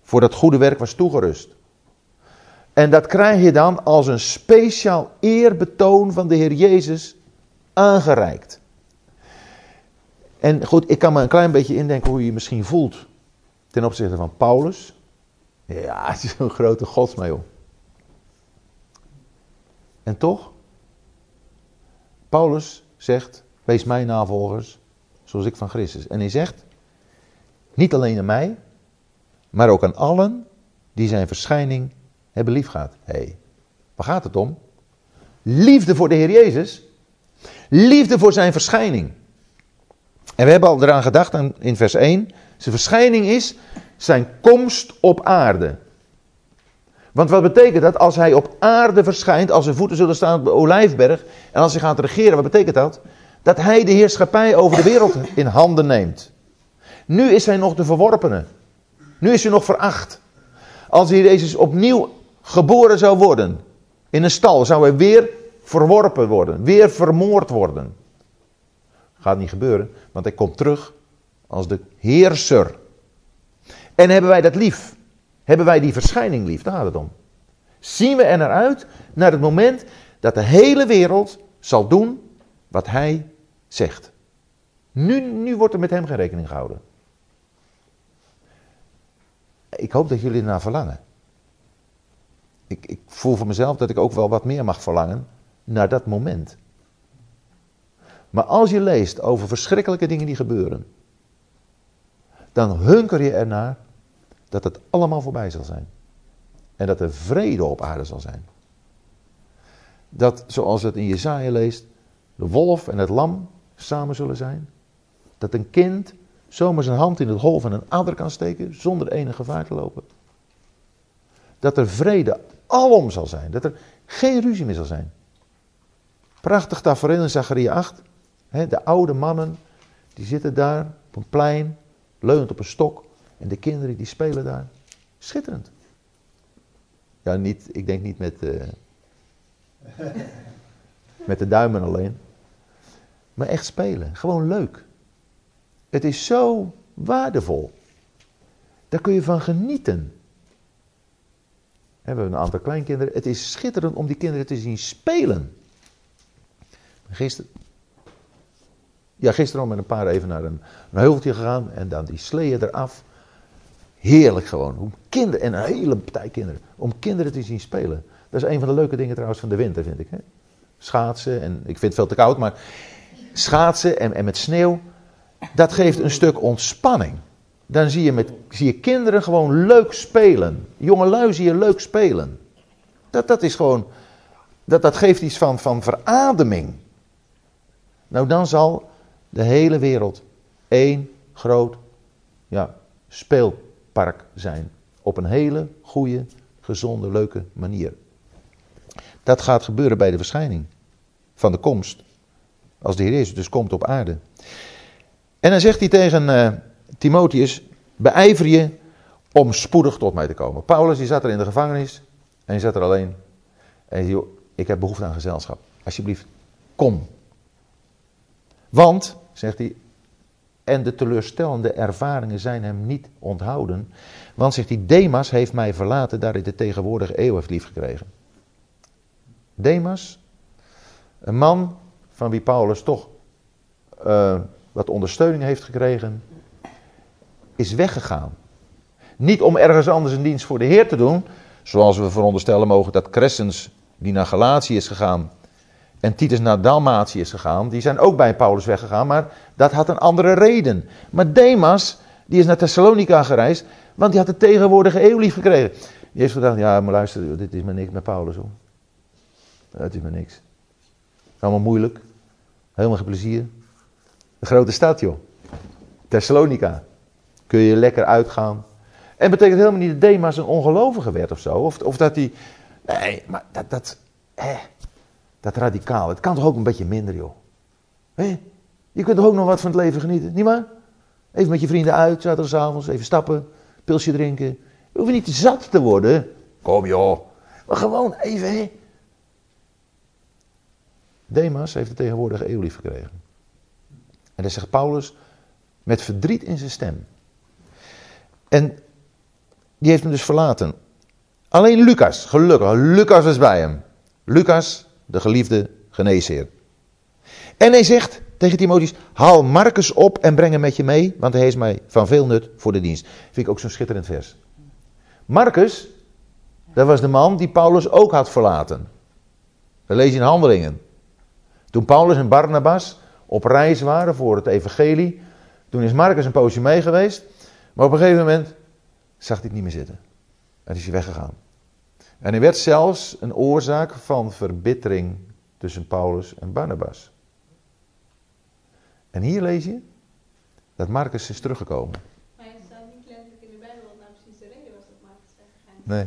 voor dat goede werk was toegerust. En dat krijg je dan als een speciaal eerbetoon van de Heer Jezus aangereikt. En goed, ik kan me een klein beetje indenken hoe je je misschien voelt ten opzichte van Paulus. Ja, het is een grote godsmail. En toch, Paulus zegt, wees mijn navolgers, zoals ik van Christus. En hij zegt, niet alleen aan mij, maar ook aan allen die zijn verschijning hebben liefgehad. Hé, hey, waar gaat het om? Liefde voor de Heer Jezus. Liefde voor zijn verschijning. En we hebben al eraan gedacht in vers 1. Zijn verschijning is zijn komst op aarde. Want wat betekent dat als hij op aarde verschijnt, als zijn voeten zullen staan op de olijfberg en als hij gaat regeren, wat betekent dat? Dat hij de heerschappij over de wereld in handen neemt. Nu is hij nog de verworpene. Nu is hij nog veracht. Als hij Jezus opnieuw geboren zou worden, in een stal, zou hij weer verworpen worden, weer vermoord worden. Gaat niet gebeuren, want hij komt terug als de heerser. En hebben wij dat lief? Hebben wij die verschijning lief? Daar gaat het om. Zien we er naar uit naar het moment dat de hele wereld zal doen wat hij zegt. Nu, nu wordt er met hem geen rekening gehouden. Ik hoop dat jullie ernaar verlangen. Ik, ik voel voor mezelf dat ik ook wel wat meer mag verlangen naar dat moment. Maar als je leest over verschrikkelijke dingen die gebeuren, dan hunker je ernaar dat het allemaal voorbij zal zijn. En dat er vrede op aarde zal zijn. Dat, zoals het in Jezaja leest, de wolf en het lam samen zullen zijn. Dat een kind zomaar zijn hand in het hol van een ander kan steken zonder enig gevaar te lopen. Dat er vrede alom zal zijn. Dat er geen ruzie meer zal zijn. Prachtig tafereel in Zacharia 8. de oude mannen, die zitten daar op een plein, leunend op een stok. En de kinderen die spelen daar. Schitterend. Ja, niet, ik denk niet met, uh, (laughs) met de duimen alleen. Maar echt spelen. Gewoon leuk. Het is zo waardevol. Daar kun je van genieten. We hebben een aantal kleinkinderen. Het is schitterend om die kinderen te zien spelen. Gisteren, ja, gisteren al met een paar even naar een, een heuveltje gegaan en dan die sleeën eraf. Heerlijk gewoon. Om kinderen, en een hele partij kinderen. Om kinderen te zien spelen. Dat is een van de leuke dingen trouwens van de winter, vind ik. Hè? Schaatsen, en ik vind het veel te koud, maar schaatsen en, en met sneeuw. Dat geeft een stuk ontspanning. Dan zie je, met, zie je kinderen gewoon leuk spelen. Jongelui zie je leuk spelen. Dat, dat is gewoon, dat, dat geeft iets van, van verademing. Nou, dan zal de hele wereld één groot ja, speelpark zijn. Op een hele goede, gezonde, leuke manier. Dat gaat gebeuren bij de verschijning van de komst. Als de Heer Jezus dus komt op aarde. En dan zegt hij tegen uh, Timotheus, beijver je om spoedig tot mij te komen. Paulus die zat er in de gevangenis en hij zat er alleen. En hij zei, ik heb behoefte aan gezelschap. Alsjeblieft, kom. Want, zegt hij, en de teleurstellende ervaringen zijn hem niet onthouden. Want, zegt hij, Demas heeft mij verlaten daar hij de tegenwoordige eeuw heeft liefgekregen. Demas, een man van wie Paulus toch uh, wat ondersteuning heeft gekregen, is weggegaan. Niet om ergens anders een dienst voor de Heer te doen, zoals we veronderstellen mogen dat Crescens, die naar Galatië is gegaan, en Titus naar Dalmatie is gegaan, die zijn ook bij Paulus weggegaan, maar dat had een andere reden. Maar Demas, die is naar Thessalonica gereisd, want die had de tegenwoordige eeuw lief gekregen. Die heeft gedacht, ja maar luister, dit is maar niks met Paulus hoor. Dat is maar niks. Allemaal moeilijk. Helemaal geen plezier. Een grote stad joh. Thessalonica. Kun je lekker uitgaan. En betekent helemaal niet dat Demas een ongelovige werd of zo. Of, of dat hij... Nee, maar dat... dat hè, dat radicaal. Het kan toch ook een beetje minder, joh. Hé? Je kunt toch ook nog wat van het leven genieten, niet maar? Even met je vrienden uit, zaterdagavond, even stappen, pilsje drinken. Je hoeft niet zat te worden. Kom joh. Maar gewoon even, hè. Demas heeft de tegenwoordige eeuw lief gekregen. En dan zegt Paulus met verdriet in zijn stem. En die heeft hem dus verlaten. Alleen Lucas, gelukkig, Lucas was bij hem. Lucas, de geliefde geneesheer. En hij zegt tegen Timotheus, haal Marcus op en breng hem met je mee, want hij is mij van veel nut voor de dienst. Vind ik ook zo'n schitterend vers. Marcus, dat was de man die Paulus ook had verlaten. We lezen in Handelingen. Toen Paulus en Barnabas op reis waren voor het evangelie, toen is Marcus een poosje mee geweest, maar op een gegeven moment zag hij het niet meer zitten. En is hij weggegaan. En hij werd zelfs een oorzaak van verbittering tussen Paulus en Barnabas. En hier lees je dat Marcus is teruggekomen. Maar het staat niet letterlijk in de Bijbel wat nou precies de reden was dat Marcus weggegaan is. Nee.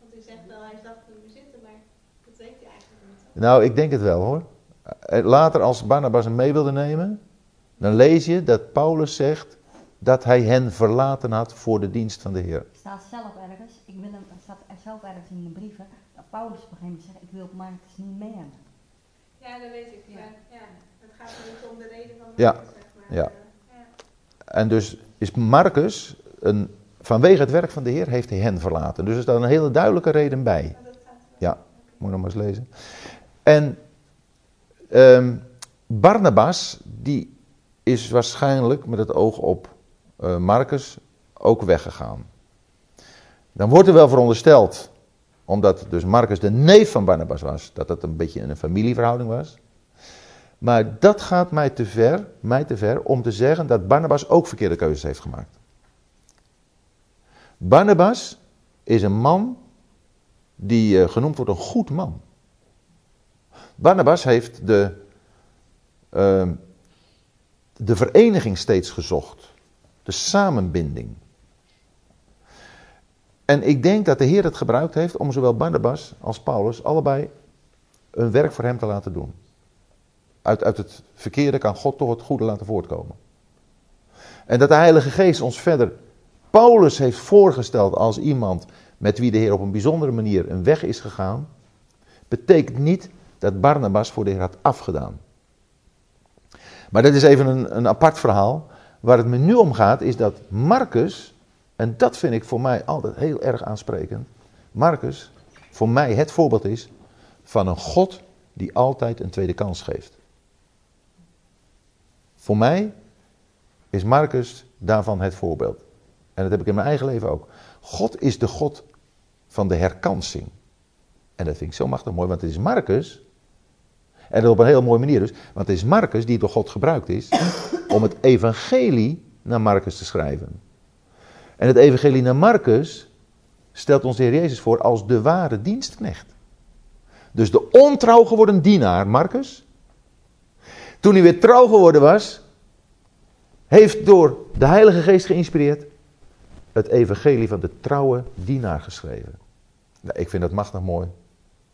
Want u zegt wel, hij zag het zitten, maar dat weet hij eigenlijk niet. Nou, ik denk het wel hoor. Eh, later als Barnabas hem mee wilde nemen, dan lees je dat Paulus zegt dat hij hen verlaten had voor de dienst van de Heer. Er staat zelf ergens, ik wil hem, er staat er zelf ergens in de brieven, dat Paulus op een gegeven moment zegt, ik wil Marcus niet mee hebben. Ja, dat weet ik. Ja. ja. Het gaat er niet om de reden van Ja. Marcus, zeg maar. Ja. Ja. En dus is Marcus, een, vanwege het werk van de Heer, heeft hij hen verlaten. Dus er staat een hele duidelijke reden bij. Gaat Ja, moet je nog maar eens lezen. En ehm, Barnabas, die is waarschijnlijk met het oog op eh, Marcus ook weggegaan. Dan wordt er wel verondersteld, omdat dus Marcus de neef van Barnabas was, dat dat een beetje een familieverhouding was. Maar dat gaat mij te ver, mij te ver om te zeggen dat Barnabas ook verkeerde keuzes heeft gemaakt. Barnabas is een man die eh, genoemd wordt een goed man. Barnabas heeft de, ehm, de vereniging steeds gezocht. De samenbinding. En ik denk dat de Heer het gebruikt heeft om zowel Barnabas als Paulus allebei een werk voor hem te laten doen. Uit, uit het verkeerde kan God toch het goede laten voortkomen. En dat de Heilige Geest ons verder Paulus heeft voorgesteld als iemand met wie de Heer op een bijzondere manier een weg is gegaan, betekent niet dat Barnabas voor de Heer had afgedaan. Maar dat is even een, een apart verhaal. Waar het me nu om gaat is dat Marcus, en dat vind ik voor mij altijd heel erg aansprekend. Marcus voor mij het voorbeeld is van een God die altijd een tweede kans geeft. Voor mij is Marcus daarvan het voorbeeld. En dat heb ik in mijn eigen leven ook. God is de God van de herkansing. En dat vind ik zo machtig mooi, want het is Marcus. En dat op een heel mooie manier dus. Want het is Marcus die door God gebruikt is om het evangelie naar Marcus te schrijven. En het evangelie naar Marcus stelt ons de Heer Jezus voor als de ware dienstknecht. Dus de ontrouw geworden dienaar, Marcus, toen hij weer trouw geworden was, heeft door de Heilige Geest geïnspireerd het evangelie van de trouwe dienaar geschreven. Nou, ik vind dat machtig mooi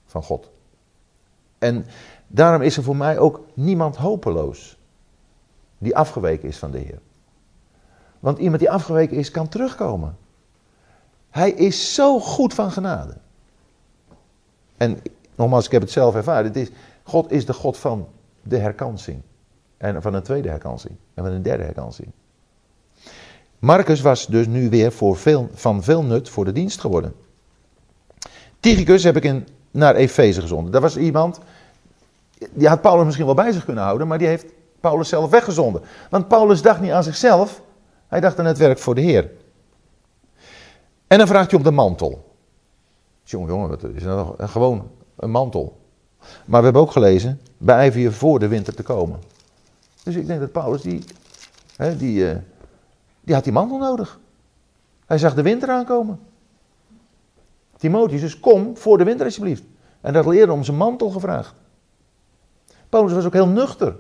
van God. En daarom is er voor mij ook niemand hopeloos die afgeweken is van de Heer. Want iemand die afgeweken is, kan terugkomen. Hij is zo goed van genade. En nogmaals, ik heb het zelf ervaren. Het is, God is de God van de herkansing. En van een tweede herkansing. En van een derde herkansing. Marcus was dus nu weer voor veel, van veel nut voor de dienst geworden. Tychicus heb ik in, naar Efeze gezonden. Dat was iemand, die had Paulus misschien wel bij zich kunnen houden, maar die heeft Paulus zelf weggezonden. Want Paulus dacht niet aan zichzelf, hij dacht aan het werk voor de Heer. En dan vraagt hij om de mantel. Jongen, jongen, wat is nou gewoon een mantel. Maar we hebben ook gelezen, beijver je voor de winter te komen. Dus ik denk dat Paulus, die, hè, die, uh, die had die mantel nodig. Hij zag de winter aankomen. Timotheus, dus kom voor de winter alsjeblieft. En dat leerde om zijn mantel gevraagd. Paulus was ook heel nuchter.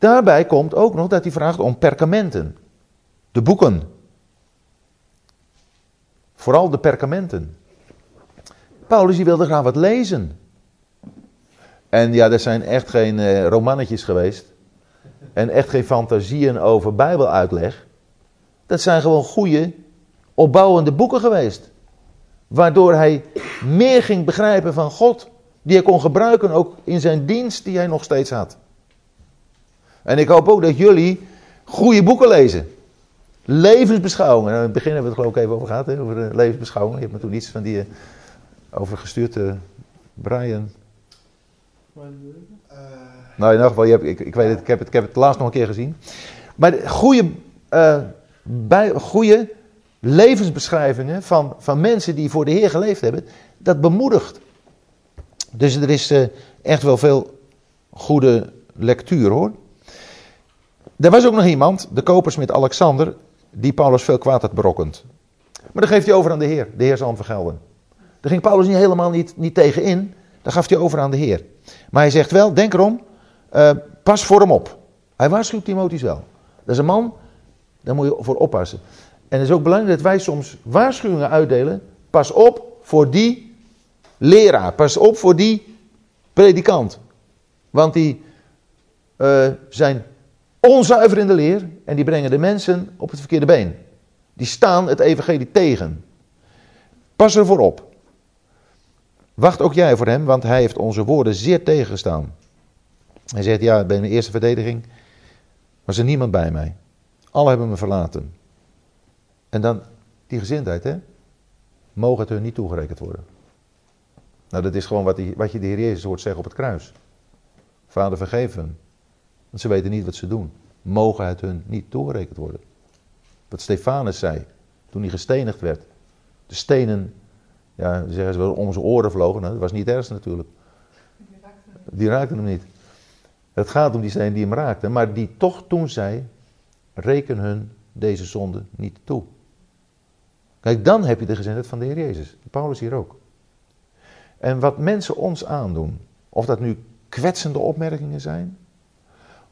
Daarbij komt ook nog dat hij vraagt om perkamenten. De boeken. Vooral de perkamenten. Paulus wilde graag wat lezen. En ja, er zijn echt geen uh, romannetjes geweest. En echt geen fantasieën over bijbeluitleg. Dat zijn gewoon goede, opbouwende boeken geweest. Waardoor hij meer ging begrijpen van God. Die hij kon gebruiken ook in zijn dienst die hij nog steeds had. En ik hoop ook dat jullie goede boeken lezen. Levensbeschouwingen. Nou, in het begin hebben we het geloof ik even over gehad. Hè, over de levensbeschouwingen. Je hebt me toen iets van die uh, over gestuurd. Uh, Brian. Uh, nou, in ieder geval, je hebt, ik, ik, weet het ik, heb het, ik heb het laatst nog een keer gezien. Maar goede, bij, goede levensbeschrijvingen van, van mensen die voor de Heer geleefd hebben, dat bemoedigt. Dus er is echt wel veel goede lectuur hoor. Er was ook nog iemand, de kopersmid Alexander, die Paulus veel kwaad had berokkend. Maar dan geeft hij over aan de Heer. De Heer zal hem vergelden. Daar ging Paulus niet helemaal niet, niet tegen in. Dan gaf hij over aan de Heer. Maar hij zegt wel, denk erom, uh, pas voor hem op. Hij waarschuwt Timotheus wel. Dat is een man, daar moet je voor oppassen. En het is ook belangrijk dat wij soms waarschuwingen uitdelen. Pas op voor die leraar. Pas op voor die predikant. Want die uh, zijn onzuiver in de leer en die brengen de mensen op het verkeerde been. Die staan het evangelie tegen. Pas ervoor op. Wacht ook jij voor hem, want hij heeft onze woorden zeer tegengestaan. Hij zegt, ja, bij mijn eerste verdediging was er niemand bij mij. Alle hebben me verlaten. En dan die gezindheid, hè. Mogen het hun niet toegerekend worden. Nou, dat is gewoon wat, die, wat je de Heer Jezus hoort zeggen op het kruis. Vader, vergeef hen, want ze weten niet wat ze doen. Mogen het hun niet toegerekend worden. Wat Stefanus zei toen hij gestenigd werd. De stenen, ja, zeggen ze wel, om zijn oren vlogen. Dat was niet erg natuurlijk. Die raakten hem niet. Het gaat om die stenen die hem raakten, maar die toch toen zei: reken hun deze zonde niet toe. Kijk, dan heb je de gezindheid van de Heer Jezus. Paulus hier ook. En wat mensen ons aandoen, of dat nu kwetsende opmerkingen zijn,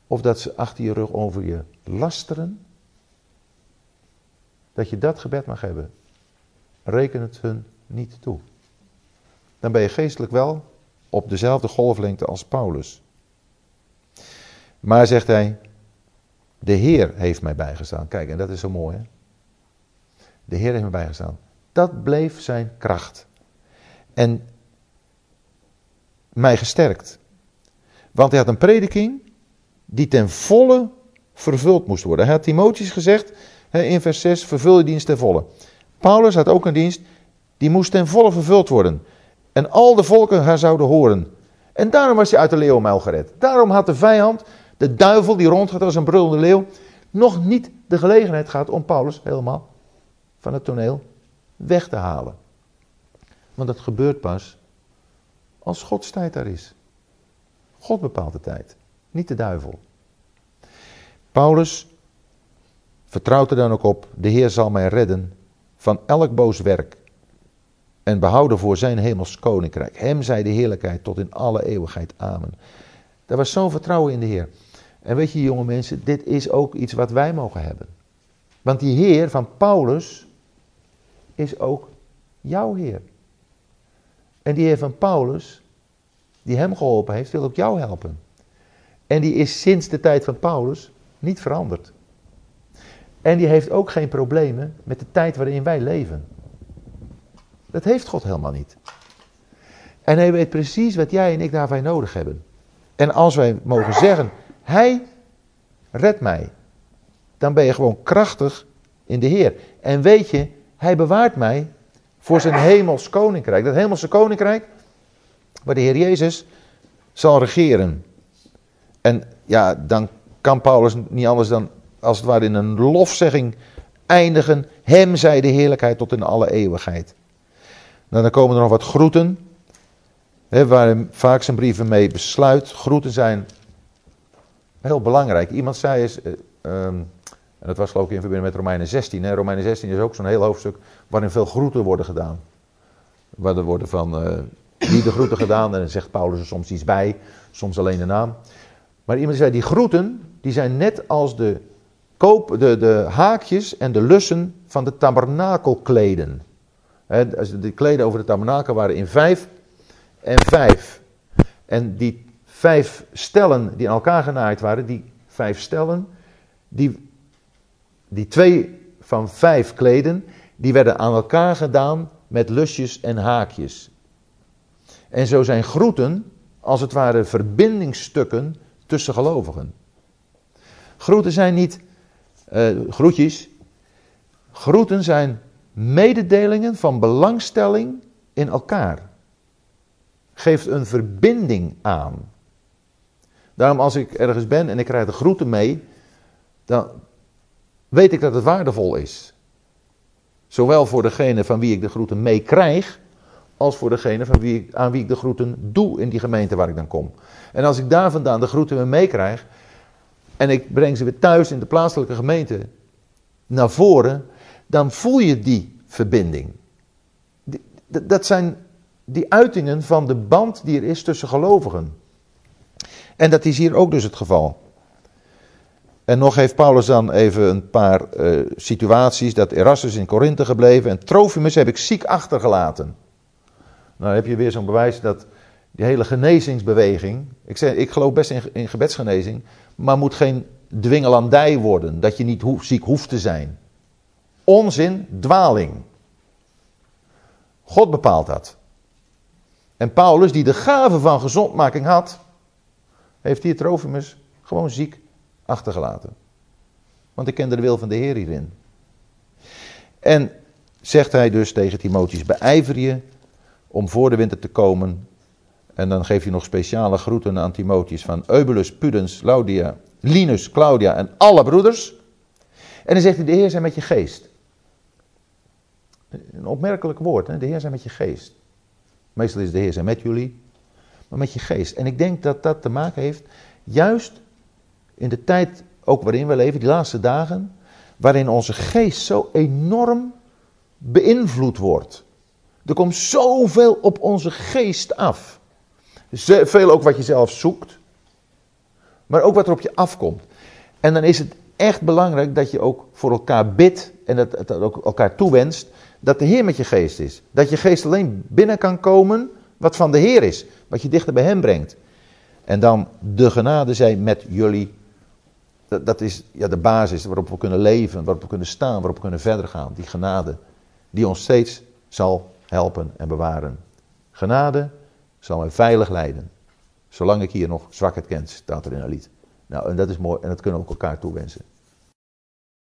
of dat ze achter je rug over je lasteren. Dat je dat gebed mag hebben. Reken het hun niet toe. Dan ben je geestelijk wel op dezelfde golflengte als Paulus. Maar zegt hij, de Heer heeft mij bijgestaan. Kijk, en dat is zo mooi hè. De Heer heeft mij bijgestaan. Dat bleef zijn kracht. En mij gesterkt. Want hij had een prediking die ten volle vervuld moest worden. Hij had Timotheus gezegd in vers 6, vervul je dienst ten volle. Paulus had ook een dienst, die moest ten volle vervuld worden. En al de volken haar zouden horen. En daarom was hij uit de leeuwmuil gered. Daarom had de vijand, de duivel die rondgaat als een brullende leeuw, nog niet de gelegenheid gehad om Paulus helemaal van het toneel weg te halen. Want dat gebeurt pas als Gods tijd daar is. God bepaalt de tijd. Niet de duivel. Paulus vertrouwt er dan ook op, de Heer zal mij redden van elk boos werk en behouden voor zijn hemels koninkrijk. Hem zij de heerlijkheid tot in alle eeuwigheid. Amen. Daar was zo'n vertrouwen in de Heer. En weet je, jonge mensen, dit is ook iets wat wij mogen hebben. Want die Heer van Paulus is ook jouw Heer. En die Heer van Paulus, die hem geholpen heeft, wil ook jou helpen. En die is sinds de tijd van Paulus niet veranderd. En die heeft ook geen problemen met de tijd waarin wij leven. Dat heeft God helemaal niet. En hij weet precies wat jij en ik daarbij nodig hebben. En als wij mogen zeggen, hij redt mij, dan ben je gewoon krachtig in de Heer. En weet je, hij bewaart mij voor zijn hemels koninkrijk. Dat hemelse koninkrijk, waar de Heer Jezus zal regeren. En ja, dan kan Paulus niet anders dan als het ware in een lofzegging eindigen. Hem zij de heerlijkheid tot in alle eeuwigheid. Nou, dan komen er nog wat groeten. Hè, waar vaak zijn brieven mee besluit. Groeten zijn heel belangrijk. Iemand zei eens, uh, um, en dat was geloof ik in verbinding met Romeinen 16. Hè. Romeinen 16 is ook zo'n heel hoofdstuk waarin veel groeten worden gedaan. Waar er worden van uh, wie de groeten gedaan en dan zegt Paulus er soms iets bij, soms alleen de naam. Maar iemand zei, die groeten, die zijn net als de, koop, de, de haakjes en de lussen van de tabernakelkleden. de kleden over de tabernakel waren in vijf en vijf. En die vijf stellen die aan elkaar genaaid waren, die vijf stellen, die, die twee van vijf kleden, die werden aan elkaar gedaan met lusjes en haakjes. En zo zijn groeten, als het ware verbindingsstukken tussen gelovigen. Groeten zijn niet uh, groetjes. Groeten zijn mededelingen van belangstelling in elkaar. Geeft een verbinding aan. Daarom als ik ergens ben en ik krijg de groeten mee, dan weet ik dat het waardevol is. Zowel voor degene van wie ik de groeten meekrijg, als voor degene van wie, aan wie ik de groeten doe in die gemeente waar ik dan kom. En als ik daar vandaan de groeten meekrijg en ik breng ze weer thuis in de plaatselijke gemeente naar voren, dan voel je die verbinding. Dat zijn die uitingen van de band die er is tussen gelovigen. En dat is hier ook dus het geval. En nog heeft Paulus dan even een paar uh, situaties. Dat Erasmus in Korinthe gebleven en Trofimus heb ik ziek achtergelaten. Nou heb je weer zo'n bewijs dat die hele genezingsbeweging. Ik, zeg, ik geloof best in, in gebedsgenezing. Maar moet geen dwingelandij worden. Dat je niet ziek hoeft te zijn. Onzin, dwaling. God bepaalt dat. En Paulus, die de gave van gezondmaking had, heeft hier Trofimus gewoon ziek achtergelaten. Want ik kende de wil van de Heer hierin. En zegt hij dus tegen Timotheus, beijver je om voor de winter te komen. En dan geeft hij nog speciale groeten aan Timotheus van Eubulus, Pudens, Claudia, Linus, Claudia en alle broeders. En dan zegt hij, de Heer zijn met je geest. Een opmerkelijk woord, hè? de Heer zijn met je geest. Meestal is de Heer zijn met jullie, maar met je geest. En ik denk dat dat te maken heeft, juist in de tijd ook waarin we leven, die laatste dagen, waarin onze geest zo enorm beïnvloed wordt. Er komt zoveel op onze geest af. Veel ook wat je zelf zoekt, maar ook wat er op je afkomt. En dan is het echt belangrijk dat je ook voor elkaar bidt en dat, dat ook elkaar toewenst dat de Heer met je geest is. Dat je geest alleen binnen kan komen wat van de Heer is, wat je dichter bij Hem brengt. En dan de genade zijn met jullie. Dat, dat is ja, de basis waarop we kunnen leven, waarop we kunnen staan, waarop we kunnen verder gaan. Die genade die ons steeds zal helpen en bewaren. Genade zal mij veilig leiden. Zolang ik hier nog zwakheid ken, staat er in een lied. Nou, en dat is mooi en dat kunnen we ook elkaar toewensen.